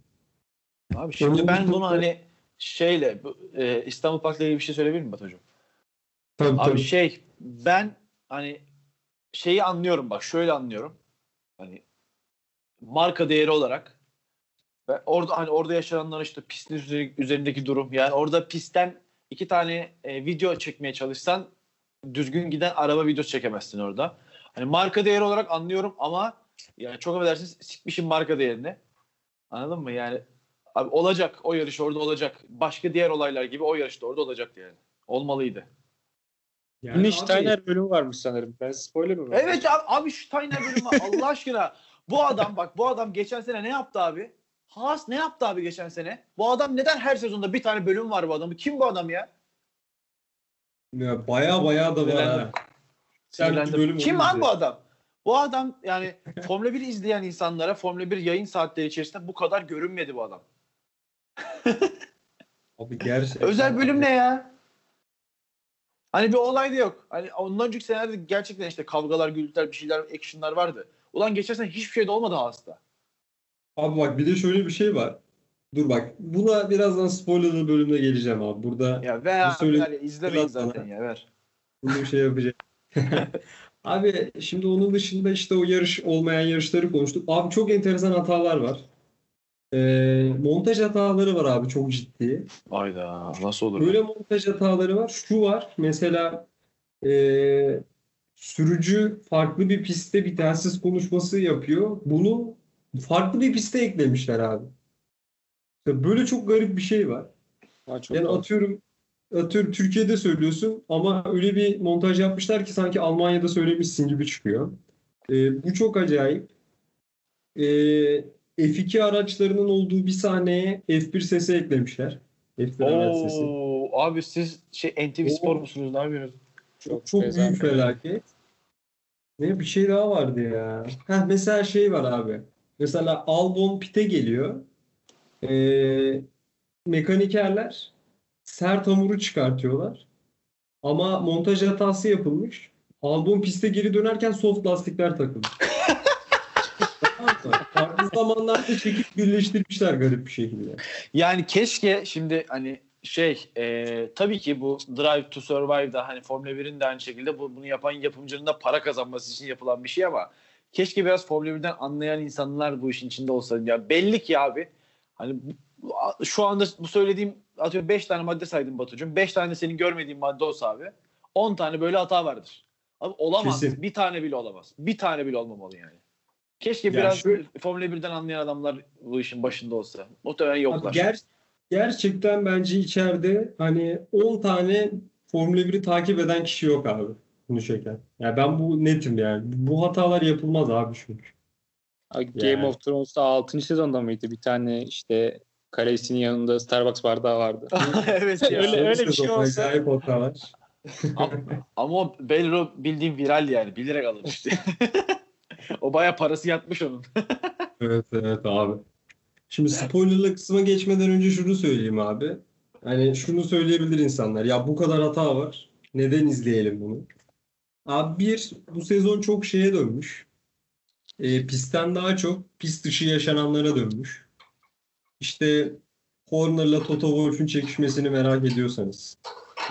Speaker 4: Abi şimdi
Speaker 5: Onun
Speaker 4: ben bunu hani şeyle bu, e, İstanbul Park'la ilgili bir şey söyleyebilir miyim Batucuğum?
Speaker 5: Tabii
Speaker 4: Abi
Speaker 5: tabii.
Speaker 4: şey ben hani şeyi anlıyorum bak şöyle anlıyorum. Hani marka değeri olarak ve orada hani orada yaşananlar işte pistin üzeri- üzerindeki durum yani orada pistten iki tane e, video çekmeye çalışsan düzgün giden araba videosu çekemezsin orada. Hani marka değeri olarak anlıyorum ama yani çok affedersiniz sikmişim marka değerini. Anladın mı? Yani abi olacak o yarış orada olacak. Başka diğer olaylar gibi o yarışta orada olacaktı yani. Olmalıydı.
Speaker 5: Yani
Speaker 6: Bunun
Speaker 5: abi-
Speaker 6: Steiner bölümü varmış sanırım. Ben spoiler mı? verdim?
Speaker 4: Evet abi, abi şu Steiner bölümü Allah aşkına. Bu adam bak bu adam geçen sene ne yaptı abi? Haas ne yaptı abi geçen sene? Bu adam neden her sezonda bir tane bölüm var bu adamın? Kim bu adam ya?
Speaker 5: Ya baya baya da var ha.
Speaker 4: Sinirlendim.
Speaker 5: bölüm
Speaker 4: Kim
Speaker 5: izle.
Speaker 4: bu adam? Bu adam yani Formula 1 izleyen insanlara Formula 1 yayın saatleri içerisinde bu kadar görünmedi bu adam.
Speaker 5: Abi gerçekten.
Speaker 4: Özel bölüm ne ya? Hani bir olay da yok. Hani ondan önceki senelerde gerçekten işte kavgalar, gürültüler, bir şeyler, actionlar vardı. Ulan geçen sene hiçbir şey de olmadı Haas'ta.
Speaker 5: Abi bak bir de şöyle bir şey var. Dur bak buna birazdan spoilerlı bölümde geleceğim abi. Burada
Speaker 4: Ya ver
Speaker 5: söyle-
Speaker 4: abi, izlemeyin zaten
Speaker 5: bana.
Speaker 4: ya ver.
Speaker 5: bunu bir şey yapacağım. Abi şimdi onun dışında işte o yarış olmayan yarışları konuştuk. Abi çok enteresan hatalar var. Ee, montaj hataları var abi çok ciddi.
Speaker 4: Hayda nasıl olur?
Speaker 5: Böyle montaj hataları var. Şu var mesela ee, sürücü farklı bir pistte bir telsiz konuşması yapıyor. Bunu farklı bir piste eklemişler abi. Böyle çok garip bir şey var.
Speaker 6: Ha, çok
Speaker 5: Yani
Speaker 6: doğru.
Speaker 5: atıyorum atıyorum Türkiye'de söylüyorsun ama öyle bir montaj yapmışlar ki sanki Almanya'da söylemişsin gibi çıkıyor. Ee, bu çok acayip. Ee, F2 araçlarının olduğu bir sahneye F1 sesi eklemişler. F1 araç sesi.
Speaker 4: Oo, abi siz şey NTV
Speaker 5: Oo.
Speaker 4: Spor musunuz? Ne yapıyorsunuz?
Speaker 5: Çok, çok büyük felaket. Ne bir şey daha vardı ya. Heh, mesela şey var abi. Mesela Albon pite geliyor. Ee, mekanikerler sert hamuru çıkartıyorlar. Ama montaj hatası yapılmış. Albon piste geri dönerken soft lastikler takılmış. Farklı zamanlarda çekip birleştirmişler garip bir şekilde.
Speaker 4: Yani keşke şimdi hani şey e, tabii ki bu Drive to Survive'da hani Formula 1'in de aynı şekilde bu, bunu yapan yapımcının da para kazanması için yapılan bir şey ama keşke biraz Formula 1'den anlayan insanlar bu işin içinde olsa. Ya belli ki abi hani bu- şu anda bu söylediğim atıyorum 5 tane madde saydım Batucuğum. 5 tane senin görmediğin madde olsa abi 10 tane böyle hata vardır. Abi olamaz.
Speaker 5: Kesin.
Speaker 4: Bir tane bile olamaz. Bir tane bile olmamalı yani. Keşke
Speaker 5: Ya
Speaker 4: biraz
Speaker 5: şu-
Speaker 4: Formula 1'den anlayan adamlar bu işin başında olsa. Muhtemelen yoklar.
Speaker 5: Abi ger- gerçekten bence içeride hani 10 tane Formula 1'i takip eden kişi yok abi. Bunu çeken. Ya ben bu netim yani. Bu hatalar yapılmaz abi çünkü.
Speaker 6: Game
Speaker 5: Yani.
Speaker 6: of Thrones'ta 6. sezonda mıydı? Bir tane işte Kalesinin yanında Starbucks bardağı vardı.
Speaker 4: evet ya.
Speaker 6: Öyle- öyle bir şey olsa-
Speaker 4: ama, ama o Belro bildiğin viral yani. Bilerek alınmıştı. o baya parası yatmış onun.
Speaker 5: Evet evet abi. Şimdi spoilerlı kısma geçmeden önce şunu söyleyeyim abi. Hani şunu söyleyebilir insanlar. Ya bu kadar hata var. Neden izleyelim bunu? Abi bir, bu sezon çok şeye dönmüş. E, pistten daha çok pist dışı yaşananlara dönmüş. İşte Horner'la Toto Wolff'ün çekişmesini merak ediyorsanız,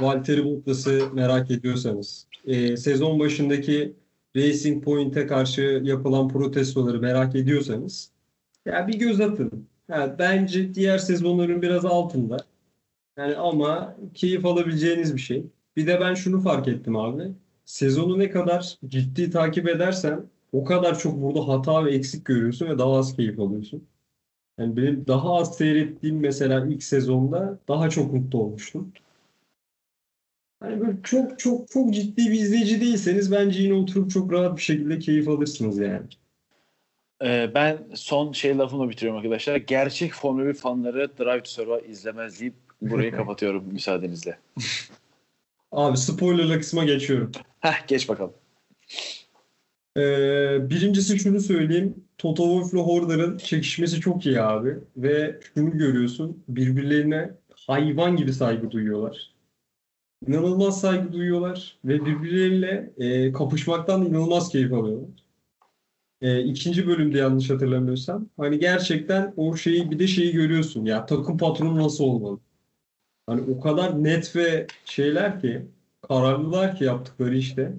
Speaker 5: Valtteri Bottas'ı merak ediyorsanız, e, sezon başındaki Racing Point'e karşı yapılan protestoları merak ediyorsanız ya bir göz atın. Ha, bence diğer sezonların biraz altında. Yani ama keyif alabileceğiniz bir şey. Bir de ben şunu fark ettim abi. Sezonu ne kadar ciddi takip edersen o kadar çok burada hata ve eksik görüyorsun ve daha az keyif alıyorsun. Yani benim daha az seyrettiğim mesela ilk sezonda daha çok mutlu olmuştum. Hani böyle çok çok çok ciddi bir izleyici değilseniz bence yine oturup çok rahat bir şekilde keyif alırsınız yani.
Speaker 4: Ee, ben son şey lafımla bitiriyorum arkadaşlar. Gerçek Formula 1 fanları Drive to Survive izlemez deyip burayı kapatıyorum müsaadenizle.
Speaker 5: Abi spoilerlı kısma geçiyorum.
Speaker 4: Heh geç bakalım.
Speaker 5: Ee, birincisi şunu söyleyeyim. Toto Wolff'la Horner'ın çekişmesi çok iyi abi. Ve şunu görüyorsun. Birbirlerine hayvan gibi saygı duyuyorlar. İnanılmaz saygı duyuyorlar. Ve birbirleriyle e, kapışmaktan inanılmaz keyif alıyorlar. E, ikinci bölümde yanlış hatırlamıyorsam. Hani gerçekten o şeyi bir de şeyi görüyorsun. Ya takım patronu nasıl olmalı? Hani o kadar net ve şeyler ki kararlılar ki yaptıkları işte.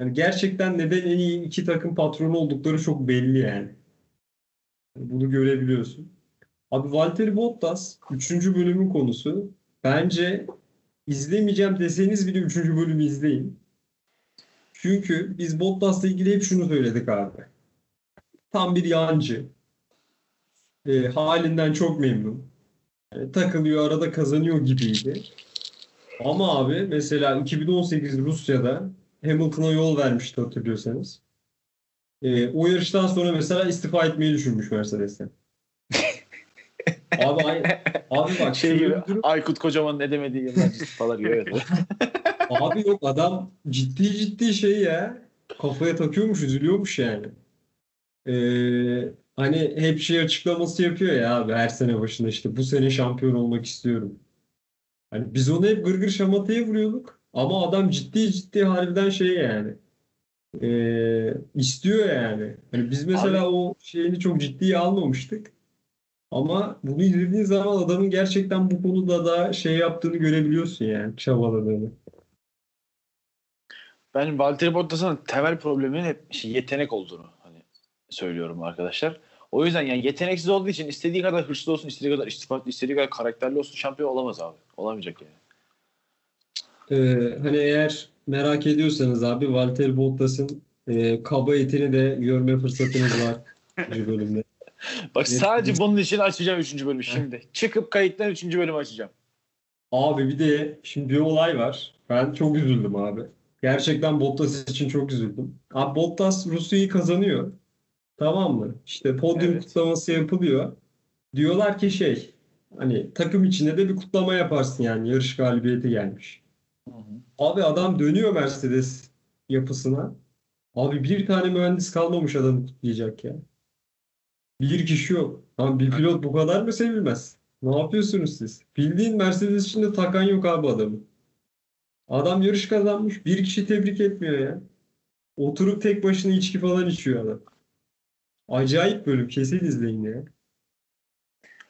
Speaker 5: Yani gerçekten neden en iyi iki takım patronu oldukları çok belli yani. Yani Bunu görebiliyorsun. Abi Valtteri Bottas 3. bölümün konusu. Bence izlemeyeceğim deseniz bile 3. bölümü izleyin. Çünkü biz Bottas'la ilgili hep şunu söyledik abi. Tam bir yancı. E, halinden çok memnun. Yani takılıyor, arada kazanıyor gibiydi. Ama abi mesela 2018 Rusya'da Hamilton'a yol vermişti hatırlıyorsanız. Ee, o yarıştan sonra mesela istifa etmeyi düşünmüş Mercedes'ten. abi, abi bak
Speaker 4: Şey gibi
Speaker 5: durum-
Speaker 4: Aykut Kocaman'ın edemediği yıllar falan gibi. Evet.
Speaker 5: Abi yok adam ciddi ciddi şey ya. Kafaya takıyormuş, üzülüyormuş yani. Ee, hani hep şey açıklaması yapıyor ya abi her sene başında işte bu sene şampiyon olmak istiyorum. Hani biz onu hep gırgır şamataya vuruyorduk. Ama adam ciddi ciddi harbiden şey yani. Ee, istiyor yani. Hani biz mesela o şeyini çok ciddiye almamıştık. Ama bunu izlediğin zaman adamın gerçekten bu konuda da şey yaptığını görebiliyorsun yani. Çabaladığını.
Speaker 4: Ben Valtteri Bottas'ın temel probleminin hep şey, yetenek olduğunu hani söylüyorum arkadaşlar. O yüzden yani yeteneksiz olduğu için istediği kadar hırslı olsun, istediği kadar istifatlı, istediği kadar karakterli olsun şampiyon olamaz abi. Olamayacak yani.
Speaker 5: Ee, hani eğer merak ediyorsanız abi Valtteri Bottas'ın e, kaba etini de görme fırsatınız var bu bölümde.
Speaker 4: Bak
Speaker 5: Evet.
Speaker 4: sadece bunun için açacağım 3. bölümü şimdi. Çıkıp kayıttan 3. bölümü açacağım.
Speaker 5: Abi bir de şimdi bir olay var. Ben çok üzüldüm abi. Gerçekten Bottas için çok üzüldüm. Abi Bottas Rusya'yı kazanıyor. Tamam mı? İşte podyum
Speaker 4: Evet.
Speaker 5: kutlaması yapılıyor. Diyorlar ki şey hani takım içinde de bir kutlama yaparsın yani yarış galibiyeti gelmiş. Abi adam dönüyor Mercedes yapısına. Abi bir tane mühendis kalmamış adamı kutlayacak ya. Bir kişi yok. Lan bir pilot bu kadar mı sevilmez? Ne yapıyorsunuz siz? Bildiğin Mercedes içinde takan yok abi adamı. Adam yarış kazanmış. Bir kişi tebrik etmiyor ya. Oturup tek başına içki falan içiyor adam. Acayip bölüm. Kesin izleyin ya.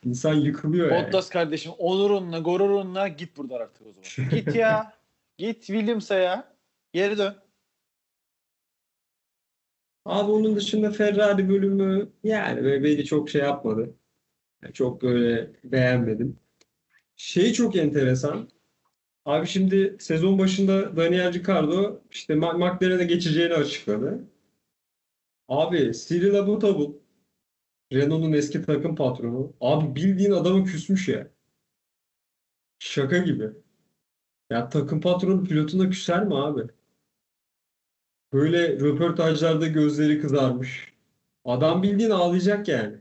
Speaker 5: İnsan yıkılıyor yani.
Speaker 4: Bottas kardeşim onurunla, gururunla git buradan artık o zaman. Git ya. Git Williams'a ya. Geri dön.
Speaker 5: Abi onun dışında Ferrari bölümü yani böyle beni çok şey yapmadı. Yani çok böyle beğenmedim. Şey çok enteresan. Abi şimdi sezon başında Daniel Ricciardo işte McLaren'e geçeceğini açıkladı. Abi Cyril Abiteboul Renault'un eski takım patronu. Abi bildiğin adamı küsmüş ya. Şaka gibi. Ya takım patronu pilotuna küser mi abi? Böyle röportajlarda gözleri kızarmış. Adam bildiğin ağlayacak yani.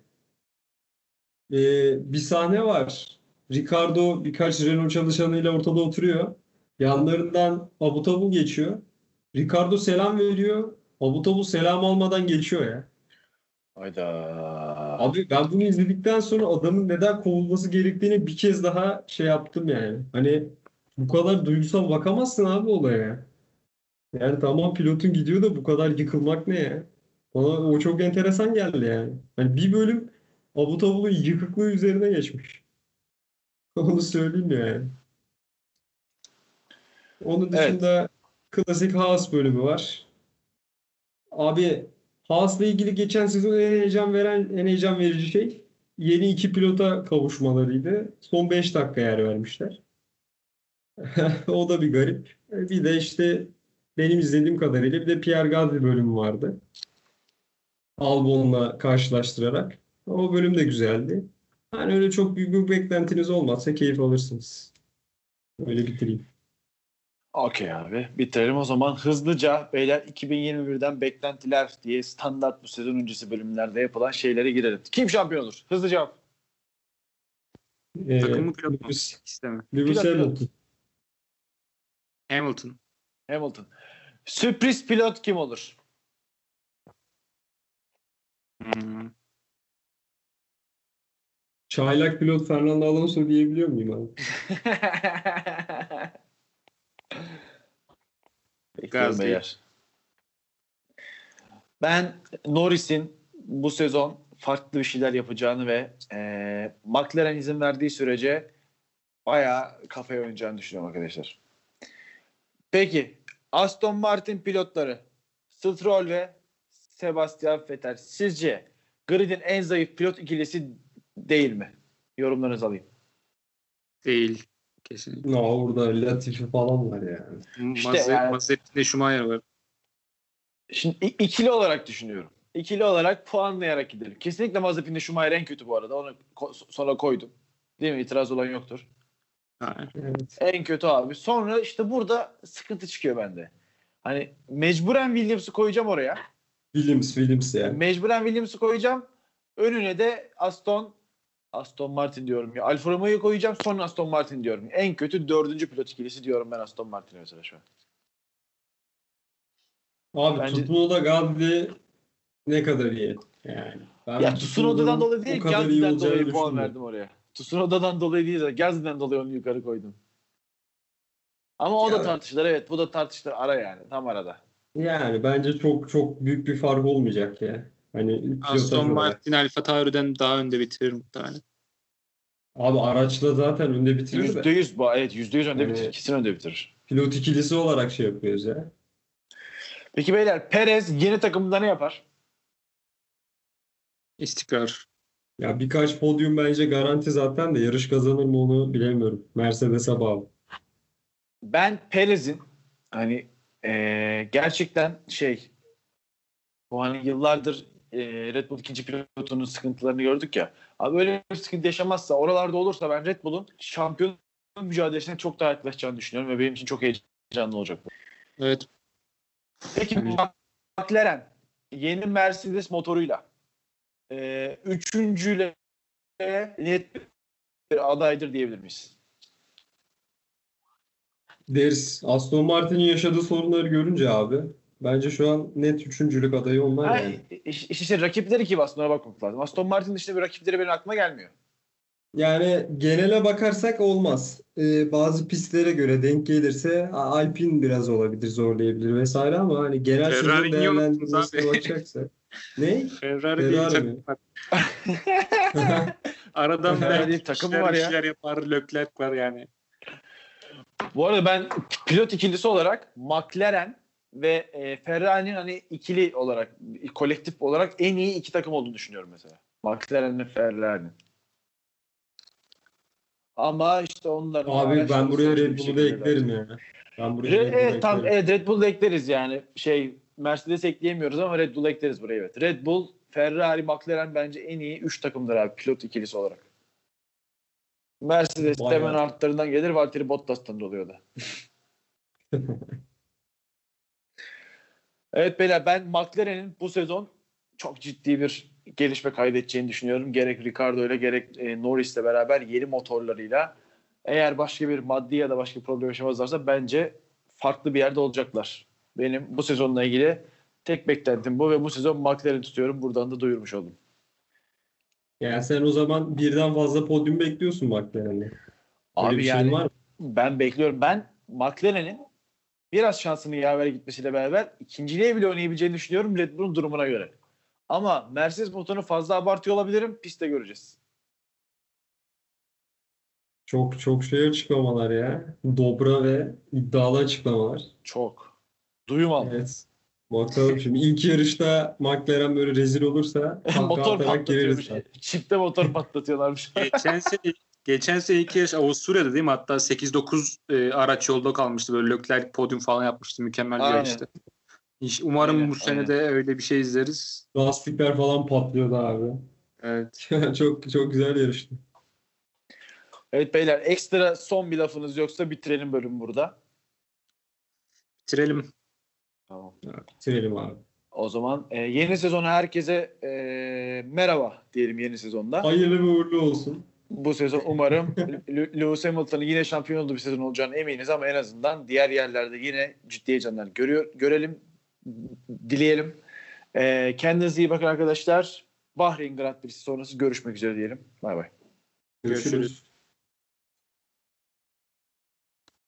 Speaker 5: Ee, bir sahne var. Ricardo birkaç Renault çalışanıyla ortada oturuyor. Yanlarından Abu geçiyor. Ricardo selam veriyor. Abu selam almadan geçiyor ya.
Speaker 4: Hayda.
Speaker 5: Abi ben bunu izledikten sonra adamın neden kovulması gerektiğini bir kez daha şey yaptım yani. Hani bu kadar duygusal bakamazsın abi olaya. Yani tamam pilotun gidiyor da bu kadar yıkılmak ne ya? Bana o çok enteresan geldi yani. Hani bir bölüm Abu Tabul'un yıkıklığı üzerine geçmiş. Onu söyleyeyim yani. Onun
Speaker 4: Evet.
Speaker 5: dışında klasik Haas bölümü var. Abi Haas'la ilgili geçen sezon en heyecan veren, en heyecan verici şey yeni iki pilota kavuşmalarıydı. Son 5 dakika yer vermişler. O da bir garip. Bir de işte benim izlediğim kadarıyla bir de Pierre Gasly bölümü vardı. Albon'la karşılaştırarak. O bölüm de güzeldi. Hani öyle çok büyük bir beklentiniz olmazsa keyif alırsınız. Öyle bitireyim.
Speaker 4: Okey abi. Bitirelim o zaman. Hızlıca beyler 2021'den beklentiler diye standart bu sezon öncesi bölümlerde yapılan şeylere girelim. Kim şampiyon olur? Hızlı cevap.
Speaker 5: Ee,
Speaker 6: Takım mı pilot mu?
Speaker 5: Lewis. Hamilton.
Speaker 6: Hamilton.
Speaker 4: Hamilton. Sürpriz pilot kim olur?
Speaker 6: Hmm.
Speaker 5: Çaylak pilot Fernando Alonso diyebiliyor muyum abi?
Speaker 4: Beyler. Ben Norris'in bu sezon farklı bir şeyler yapacağını ve e, McLaren izin verdiği sürece bayağı kafaya oynayacağını düşünüyorum arkadaşlar. Peki Aston Martin pilotları Stroll ve Sebastian Vettel sizce gridin en zayıf pilot ikilisi değil mi? Yorumlarınızı alayım.
Speaker 6: Değil. Kesinlikle.
Speaker 5: No, orada Latifi falan var yani.
Speaker 4: İşte
Speaker 6: Mazepin
Speaker 4: yani-
Speaker 6: Mazepin'de Schumacher var.
Speaker 4: Şimdi ikili olarak düşünüyorum. İkili olarak puanlayarak gidelim. Kesinlikle Mazepin'de Schumacher en kötü bu arada. Onu ko- sonra koydum. Değil mi? İtiraz olan yoktur.
Speaker 6: Ha.
Speaker 5: Evet.
Speaker 4: En kötü abi. Sonra işte burada sıkıntı çıkıyor bende. Hani mecburen Williams'ı koyacağım oraya.
Speaker 5: Williams, Williams yani.
Speaker 4: Mecburen Williams'ı koyacağım. Önüne de Aston Aston Martin diyorum ya. Alfa Romeo'yu koyacağım. Sonra Aston Martin diyorum. En kötü dördüncü pilot ikilisi diyorum ben Aston Martin'e mesela şu an.
Speaker 5: Abi
Speaker 4: Bence-
Speaker 5: Tsunoda Gasly ne kadar iyi yani. Ben
Speaker 4: Ya Tsunoda'dan dolayı değil,
Speaker 5: olacağını
Speaker 4: dolayı puan verdim oraya. Tsunoda'dan dolayı değil de Gasly'den dolayı onu yukarı koydum. Ama o da
Speaker 5: Ya-
Speaker 4: tartışılır evet. Bu da tartışılır. Ara yani. Tam arada.
Speaker 5: Yani bence çok çok büyük bir fark olmayacak ya. Hani
Speaker 6: Aston. Martin Alfa Tauri'den daha önde bitirir muhtemelen.
Speaker 5: Abi araçla zaten önde bitirir de.
Speaker 4: Yüzde yüz bu. Evet yüzde yüz önde
Speaker 5: Yani-
Speaker 4: bitirir. İkisini önde bitirir.
Speaker 5: Pilot ikilisi olarak şey yapıyoruz ya.
Speaker 4: Peki beyler Perez yeni takımında ne yapar?
Speaker 6: İstikrar.
Speaker 5: Ya birkaç podyum bence garanti zaten de yarış kazanır mı onu bilemiyorum. Mercedes'e bağlı.
Speaker 4: Ben Perez'in hani eee, gerçekten şey bu hani yıllardır eee, Red Bull ikinci pilotunun sıkıntılarını gördük ya. Abi öyle bir sıkıntı yaşamazsa oralarda olursa ben Red Bull'un şampiyon mücadelesine çok daha yaklaşacağını düşünüyorum ve benim için çok heyecanlı olacak bu.
Speaker 6: Evet.
Speaker 4: Peki McLaren yeni Mercedes motoruyla eee üçüncüyle net bir adaydır diyebilir miyiz?
Speaker 5: Deriz. Aston Martin'in yaşadığı sorunları görünce abi bence şu an net üçüncülük adayı onlar
Speaker 4: Ha,
Speaker 5: yani.
Speaker 4: iş- işte rakipleri kim aslında bakmak lazım. Aston Martin dışında bir rakipleri benim aklıma gelmiyor.
Speaker 5: Yani genele bakarsak olmaz. Ee, bazı pistlere göre denk gelirse Alpine biraz olabilir, zorlayabilir vesaire ama hani genel sezon
Speaker 6: Ferrari niye unuttunuz
Speaker 5: değerlendirmesine
Speaker 6: abi?
Speaker 5: bakacaksak. Ne?
Speaker 6: Ferrari diye bir
Speaker 5: Ferrari
Speaker 6: takım
Speaker 5: mi?
Speaker 6: var. Aradan
Speaker 4: Ferrari
Speaker 6: belki
Speaker 4: takım var ya.
Speaker 6: işler yapar. Leclerc var yani.
Speaker 4: Bu arada ben pilot ikilisi olarak McLaren ve e, Ferrari'nin hani ikili olarak kolektif olarak en iyi iki takım olduğunu düşünüyorum mesela. McLaren ve Ferrari'nin. Ama işte onların
Speaker 5: Abi ben buraya Red Bull'u da eklerim ya. Ben buraya
Speaker 4: Re-
Speaker 5: Red Bull'u
Speaker 4: Red Bull'u ekleriz yani. Şey Mercedes ekleyemiyoruz ama Red Bull'u ekleriz buraya evet. Red Bull, Ferrari, McLaren bence en iyi 3 takımdır abi pilot ikilisi olarak. Mercedes de
Speaker 5: Bayağı.
Speaker 4: hemen artlarından gelir. Valtteri Bottas'tan da oluyor da. evet beyler ben McLaren'in bu sezon çok ciddi bir gelişme kaydedeceğini düşünüyorum. Gerek Ricardo ile gerek e, Norris'le beraber yeni motorlarıyla. Eğer başka bir maddi ya da başka bir problem yaşamazlarsa bence farklı bir yerde olacaklar. Benim bu sezonla ilgili tek beklentim bu ve bu sezon McLaren'i tutuyorum. Buradan da duyurmuş oldum.
Speaker 5: Yani sen o zaman birden fazla podyum bekliyorsun McLaren'de. Öyle
Speaker 4: Abi
Speaker 5: şeyin
Speaker 4: yani
Speaker 5: var mı?
Speaker 4: ben bekliyorum. Ben McLaren'in biraz şansını yaver gitmesiyle beraber ikinciliğe bile oynayabileceğini düşünüyorum Red Bull'un durumuna göre. Ama Mercedes motorunu fazla abartıyor olabilirim. Pistte göreceğiz.
Speaker 5: Çok çok şey açıklamalar ya. Dobra ve iddialı açıklamalar.
Speaker 4: Çok. Duyum aldım.
Speaker 5: Evet. Bakalım şimdi ilk yarışta McLaren böyle rezil olursa
Speaker 4: motor patlatıyormuş. Çipte motor patlatıyorlarmış.
Speaker 6: Geçen sene geçen sene ilk yarış Avusturya'da değil mi? Hatta 8-9 e, araç yolda kalmıştı. Böyle Leclerc podyum falan yapmıştı. Mükemmel bir yarıştı. Umarım
Speaker 4: Aynen,
Speaker 6: bu sene de öyle bir şey izleriz.
Speaker 5: Lastikler falan patlıyordu abi.
Speaker 6: Evet.
Speaker 5: çok çok güzel yarıştı.
Speaker 4: evet beyler ekstra son bir lafınız yoksa bitirelim bölümü burada.
Speaker 6: Bitirelim.
Speaker 4: Tamam.
Speaker 5: Bitirelim abi.
Speaker 4: O zaman e, yeni sezona herkese e, merhaba diyelim yeni sezonda.
Speaker 5: Hayırlı ve uğurlu olsun.
Speaker 4: Bu sezon umarım Lewis Hamilton'ın yine şampiyon olduğu bir sezon olacağını eminiz ama en azından diğer yerlerde yine ciddi heyecanlar görüyor, görelim, dileyelim. E, kendinize iyi bakın arkadaşlar. Bahreyn Grand Prix'si sonrası görüşmek üzere diyelim. Bay bay.
Speaker 5: Görüşürüz.
Speaker 6: Görüşürüz.